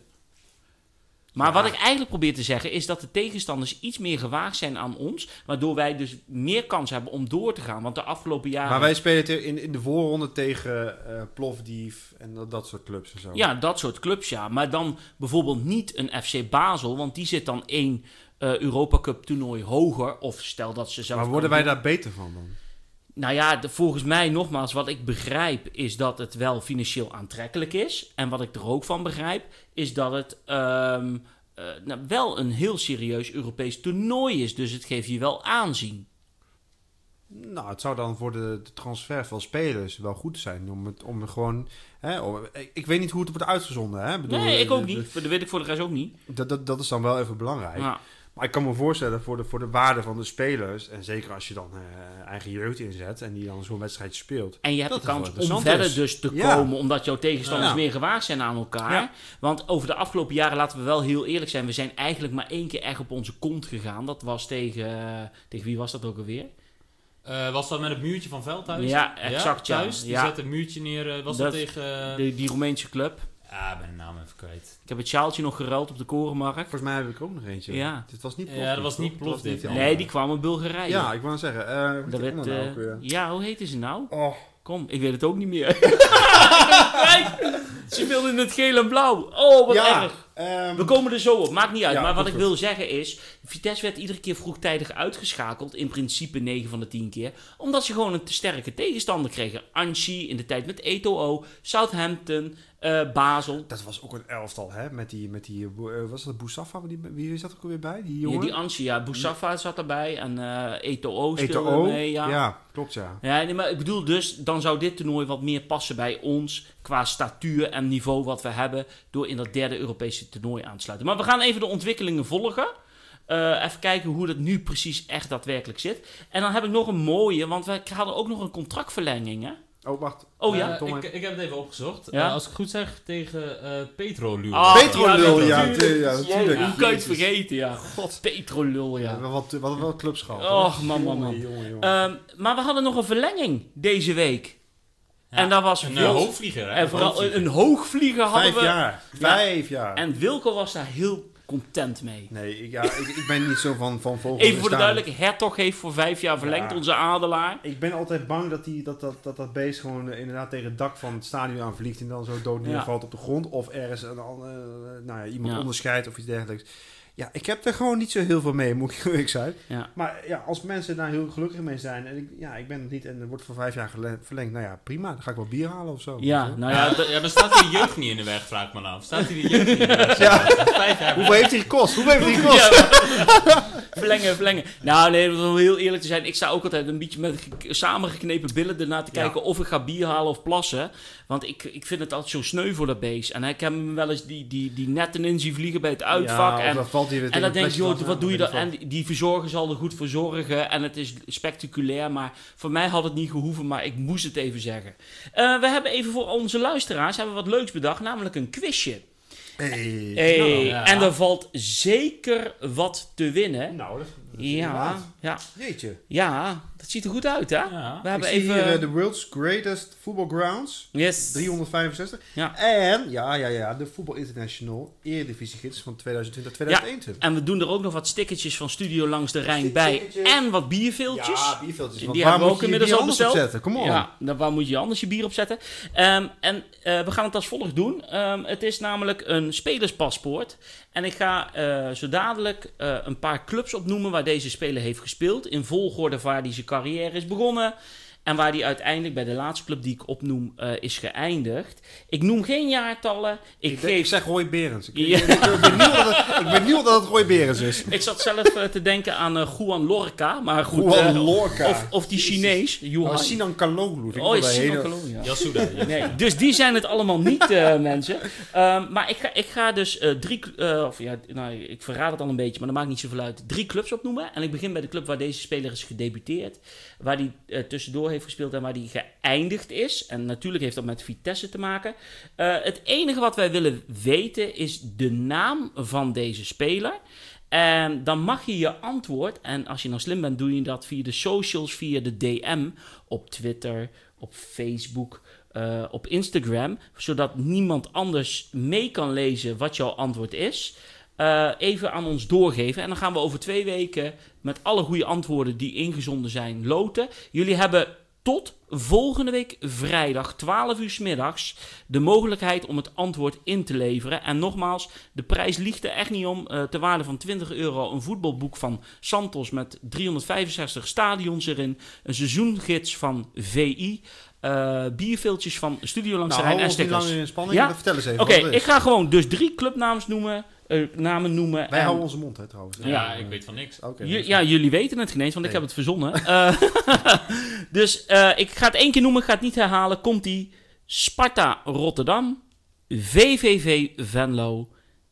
Maar Ja. wat ik eigenlijk probeer te zeggen is dat de tegenstanders iets meer gewaagd zijn aan ons. Waardoor wij dus meer kans hebben om door te gaan. Want de afgelopen jaren. Maar wij spelen in, in de voorronde tegen eh Plovdiv en dat, dat soort clubs en zo. Ja, dat soort clubs ja. Maar dan bijvoorbeeld niet een FC Basel. Want die zit dan één eh Europa Cup toernooi hoger. Of stel dat ze zelf. maar worden wij daar beter van dan? Nou ja, de- volgens mij nogmaals, wat ik begrijp is dat het wel financieel aantrekkelijk is. En wat ik er ook van begrijp, is dat het ehm, eh, nou, wel een heel serieus Europees toernooi is. Dus het geeft je wel aanzien. Nou, het zou dan voor de, de transfer van spelers wel goed zijn om het om gewoon. Hè, om- ik, weet niet hoe het wordt uitgezonden. Hè? Bedoel, Nee, ik ook niet. Dat weet ik voor de rest ook niet. Dat, dat, dat is dan wel even belangrijk. Ja. Maar ik kan me voorstellen voor de, voor de waarde van de spelers. En zeker als je dan eh, eigen jeugd inzet en die dan zo'n wedstrijd speelt. En je hebt de kans om verder is. dus te Ja. komen, omdat jouw tegenstanders Ja. meer gewaagd zijn aan elkaar. Ja. Want over de afgelopen jaren, laten we wel heel eerlijk zijn, we zijn eigenlijk maar één keer echt op onze kont gegaan. Dat was tegen, eh, tegen wie was dat ook alweer? Eh, was dat met het muurtje van Veldhuis? Ja, exact, ja. Thuis, die Ja. zette een muurtje neer. was Dat- dat, tegen... De, die Roemeense club. Ja, ik ben de naam even kwijt. Ik heb het sjaaltje nog geruild op de korenmarkt. Volgens mij heb ik er ook nog eentje. Ja. Dit was niet Ja, dat was niet? Plof, dit. Nee, andere. die kwam uit Bulgarije. Ja, ik wou zeggen. eh hoe heet Dat werd, nou eh, ook weer? ja, hoe heette ze nou? Oh, Kom, ik weet het ook niet meer. <laughs> Kijk, ze speelden in het geel en blauw. Oh, wat ja. erg. ehm, We komen er zo op, maakt niet uit. Ja, maar wat ik goed. wil zeggen is, Vitesse werd iedere keer vroegtijdig uitgeschakeld. In principe 9 van de 10 keer. Omdat ze gewoon een te sterke tegenstander kregen. Anchi in de tijd met Eto'o, Southampton, eh, Basel. dat was ook een elftal, hè? Met die, met die eh, was dat Boussafa? Die, wie zat er ook weer bij? Die Ja, jongen? die Anchi, ja, Boussafa zat erbij. En eh Eto'o speelde Eto'o? mee, ja. ja, klopt ja. Ja, nee, maar ik bedoel dus, dan zou dit toernooi wat meer passen bij ons qua statuur en niveau wat we hebben door in dat derde Europese toernooi aan te sluiten. Maar we gaan even de ontwikkelingen volgen. Eh, even kijken hoe dat nu precies echt daadwerkelijk zit. En dan heb ik nog een mooie, want we hadden ook nog een contractverlenging, hè? Oh, wacht. Oh ja? Eh, Tom, ik, ik heb het even opgezocht. Ja? Eh, als ik het goed zeg, tegen eh Petrolul. Ah, Petrolul, ja, natuurlijk. ja, Hoe kan je het Jezus. vergeten, ja. God. Petrolul, Ja, ja. wel wat, wat wel clubs gehad. Och, man, man, man. Jongen, jongen, jongen. Ehm, maar we hadden nog een verlenging deze week. Ja, En dat was een hoogvlieger, hè? En vooral een, Hoogvlieger. een hoogvlieger hadden Vijf we. jaar. Vijf jaar. En Wilco was daar heel content mee. Nee, ik, ja, ik, ik ben niet zo van, van vogels Even en voor de duidelijkheid, Hertog heeft voor vijf jaar verlengd, Ja. onze adelaar. Ik ben altijd bang dat die, dat, dat, dat, dat beest gewoon eh, inderdaad tegen het dak van het stadion aanvliegt en dan zo dood Ja. neervalt op de grond. Of ergens een, eh, nou ja, iemand onderscheidt of iets dergelijks. Ja, ik heb er gewoon niet zo heel veel mee, moet ik eerlijk zijn. Ja. Maar ja, als mensen daar heel gelukkig mee zijn en ik, ja, ik ben het niet en er wordt voor vijf jaar verlengd. Nou ja, prima. Dan ga ik wel bier halen of zo. Ja, nou ja, Ja, dan staat die jeugd niet in de weg, vraag ik me af. Staat de jeugd niet in de weg? Ja. Vijf jaar Hoeveel heeft hij gekost? Hoeveel heeft hij gekost? Ja, <laughs> verlengen, verlengen. Nou nee, om heel eerlijk te zijn, ik sta ook altijd een beetje met ge- samengeknepen billen ernaar te kijken of ik ga bier halen of plassen. Want ik, ik vind het altijd zo sneu voor dat beest. En ik heb hem wel eens die, die, die netten in zien vliegen bij het uitvak. Ja, en of dan valt hij weer En dan denk je, joh, wat doe je dan? En die verzorger zal er goed voor zorgen. En het is spectaculair. Maar voor mij had het niet gehoeven. Maar ik moest het even zeggen. Eh, we hebben even voor onze luisteraars hebben we wat leuks bedacht. Namelijk een quizje. Hey. Hey, Nou, ja. En er valt zeker wat te winnen. nou, dat, dat is Ja, inderdaad. ja, Jeetje. ja, dat ziet er goed uit, hè? Ja. We hebben ik zie even... hier eh, de world's greatest football grounds. yes. 365. Ja. En, ja, ja, ja, de Voetbal International Eredivisie-gids van 2020-2021. En we doen er ook nog wat stickertjes van Studio Langs de Rijn bij. En wat bierveeltjes. Ja, bierveeltjes. Die Want hebben waar we moet ook inmiddels al anders op besteld. zetten? Kom on. Ja, dan waar moet je anders je bier op zetten? Ehm, en eh, we gaan het als volgt doen. Ehm, het is namelijk een spelerspaspoort. En ik ga eh, zo dadelijk eh, een paar clubs opnoemen waar deze speler heeft gespeeld. In volgorde waar hij zijn carrière is begonnen. En waar hij uiteindelijk bij de laatste club die ik opnoem eh, is geëindigd. Ik noem geen jaartallen. Ik, Ik, geef ik zeg Roy Berends. Ik, Ja. ik, ik, ben niet dat het, ik ben dat het Roy Berends is. Ik zat zelf eh, te denken aan eh, Juan Lorca. Maar goed, Juan eh, Lorca. Of, of die Chinees. Oh, Johan. Sinan Kaloglu. Oh, is Sinan ja. Yasuda. Nee, dus die zijn het allemaal niet, eh, <laughs> mensen. Ehm, maar ik ga, ik ga dus eh, drie, eh, of ja, nou, ik verraad het al een beetje, maar dat maakt niet zoveel uit. Drie clubs opnoemen. En ik begin bij de club waar deze speler is gedebuteerd. Waar hij eh, tussendoor heeft gespeeld en waar hij geëindigd is. En natuurlijk heeft dat met Vitesse te maken. Eh, het enige wat wij willen weten is de naam van deze speler. En dan mag je je antwoord, en als je nou slim bent, doe je dat via de socials, via de DM, op Twitter, op Facebook, eh, op Instagram, zodat niemand anders mee kan lezen wat jouw antwoord is. eh, even aan ons doorgeven. En dan gaan we over twee weken met alle goede antwoorden die ingezonden zijn loten. Jullie hebben tot volgende week vrijdag 12 uur 's middags de mogelijkheid om het antwoord in te leveren. En nogmaals, de prijs ligt er echt niet om. eh ter waarde van 20 euro een voetbalboek van Santos met 365 stadions erin. Een seizoengids van VI. eh bierveeltjes van Studio Langs Nou, de Rijn hou en stickers. in spanning. Ja? Vertel eens even Oké, ik ga gewoon dus drie clubnaams noemen. Eh, namen noemen. Wij en- houden onze mond, hè, trouwens. Ja, Ja. ik weet van niks. Oké. Ju- ja, jullie weten het geen eens, want ik heb het verzonnen. <laughs> Eh, <laughs> dus eh, ik ga het één keer noemen, ik ga het niet herhalen. Komt-ie. Sparta Rotterdam, VVV Venlo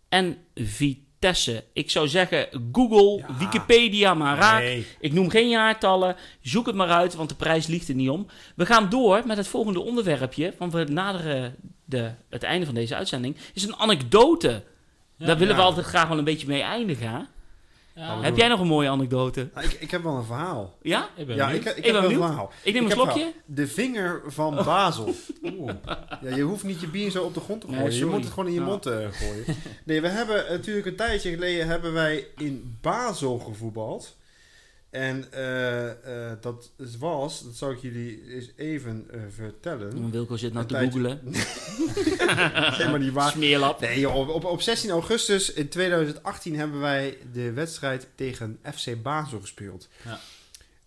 en Vitesse. Ik zou zeggen, Google, Ja. Wikipedia maar raak. Nee. Ik noem geen jaartallen. Zoek het maar uit, want de prijs ligt er niet om. We gaan door met het volgende onderwerpje, want we naderen de, het einde van deze uitzending. Is een anekdote. Daar willen we altijd graag wel een beetje mee eindigen. hè? Ja, Heb jij nog een mooie anekdote? Nou, ik, ik heb wel een verhaal. Ja? ik ben Ja, ik, ik Ik heb ben wel een verhaal. Ik neem Ik een slokje. De vinger van Basel. Oeh. Ja, je hoeft niet je bier zo op de grond te Nee, gooien. je moet het gewoon in je mond eh, gooien. Nee, we hebben natuurlijk een tijdje geleden hebben wij in Basel gevoetbald. En eh, eh, dat was, dat zou ik jullie eens even eh, vertellen. Wilco zit nou te googelen. Helemaal niet waar. Smeerlap. Nee, joh, op, op, op 16 augustus in 2018 hebben wij de wedstrijd tegen FC Basel gespeeld. Ja.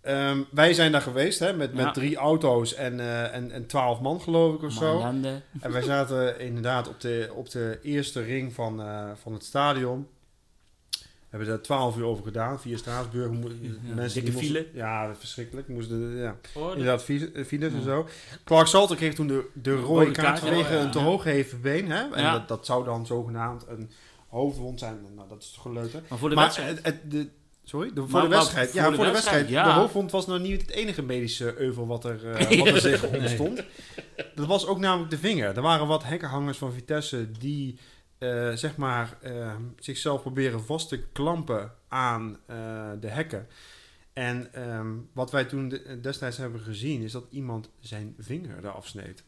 Ehm, wij zijn daar geweest hè, met, met Ja. drie auto's en, eh en, en 12 man geloof ik of zo. En wij zaten inderdaad op de, op de eerste ring van, eh, van het stadion. We hebben daar 12 uur over gedaan via Straatsburg. Mo- mensen dikke file. Ja, verschrikkelijk. Moesten, ja. Oh, Inderdaad, eh, files en Ja. zo. Clark Salter kreeg toen de, de rode, kaart vanwege ja. een te hoog geheven been. Hè? En Ja. dat, dat zou dan zogenaamd een hoofdwond zijn. Nou, dat is toch geleuter. Maar voor de maar wedstrijd. het, het- de, sorry? De, voor de wedstrijd. ja, de voor de wedstrijd, wedstrijd. ja. De hoofdwond was nou niet het enige medische euvel wat er, eh, <laughs> wat er zich ontstond. Dat was ook namelijk de vinger. Er waren wat hekkenhangers van Vitesse die eh, zeg maar eh, zichzelf proberen vast te klampen aan eh, de hekken. En ehm, wat wij toen de- destijds hebben gezien is dat iemand zijn vinger eraf sneed.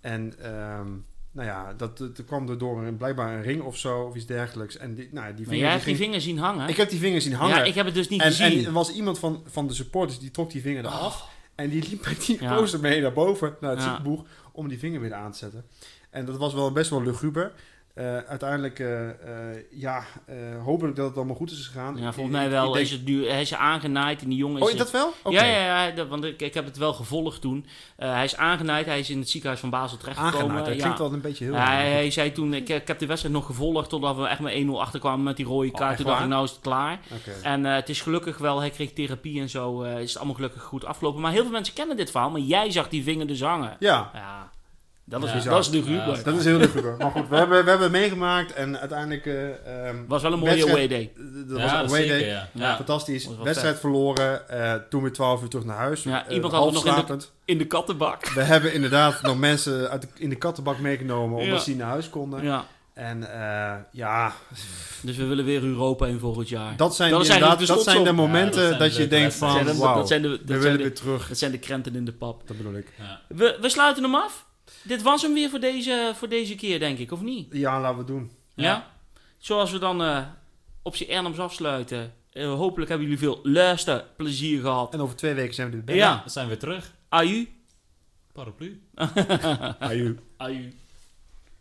En ehm, nou ja, dat, dat kwam er door een, blijkbaar een ring of zo of iets dergelijks. En die, nou, die maar vinger, jij die hebt die ging- vinger zien hangen. ik heb die vinger zien hangen. Ja, ik heb het dus niet en, gezien. en er was iemand van, van de supporters die trok die vinger eraf. En die liep met die Ja. poster mee naar boven, naar het Ja. ziekenboeg, om die vinger weer aan te zetten. En dat was wel best wel luguber. Eh, uiteindelijk, eh, eh, ja, hopelijk dat het allemaal goed is gegaan. ja, volgens mij wel. denk- is het nu, hij is aangenaaid en die jongen is... Oh, is dat wel? Ja, ja, ja dat- want ik, ik heb het wel gevolgd toen. Hij is aangenaaid, hij is in het ziekenhuis van Basel terechtgekomen. Aangenaaid, dat Ja. klinkt wel een beetje heel... hij, hij zei toen, ik, ik heb de wedstrijd nog gevolgd totdat we echt met 1-0 achterkwamen met die rode Oh, kaart. toen dacht ik, nou is het klaar. En het is gelukkig wel, hij kreeg therapie en zo, is het allemaal gelukkig goed afgelopen. Maar heel veel mensen kennen dit verhaal, maar jij zag die vinger dus hangen. Ja, Ja, dat is, Ja. dat is de Ja, gruber. dat is heel luguber. Maar goed, we hebben, we hebben het meegemaakt en uiteindelijk... eh, ehm, was wel een mooie wedstrijd- away day. Dat ja, was een away day. Fantastisch. Wedstrijd verloren. eh, toen weer 12 uur terug naar huis. Ja, Eh, iemand had het nog in de-. In de kattenbak. We hebben inderdaad nog mensen uit de, in de kattenbak meegenomen omdat Ja. ze niet naar huis konden. Ja, En eh, ja, dus we willen weer Europa in volgend jaar. dat zijn, Dat eigenlijk dat de zijn de momenten Ja, dat je de denkt dat, van de, dat, zijn de, we willen de, weer terug. dat zijn de krenten in de pap. Dat bedoel ik. Ja. We, we sluiten hem af. Dit was hem weer voor deze, voor deze keer, denk ik, of niet? Ja, laten we het doen. Ja? Ja. Zoals we dan eh, op z'n Ernems afsluiten. Eh, hopelijk hebben jullie veel luisterplezier gehad. En over twee weken zijn we er weer bij. Ja, Dan zijn we weer terug. aju. Paraplu. <laughs> Aju. Aju.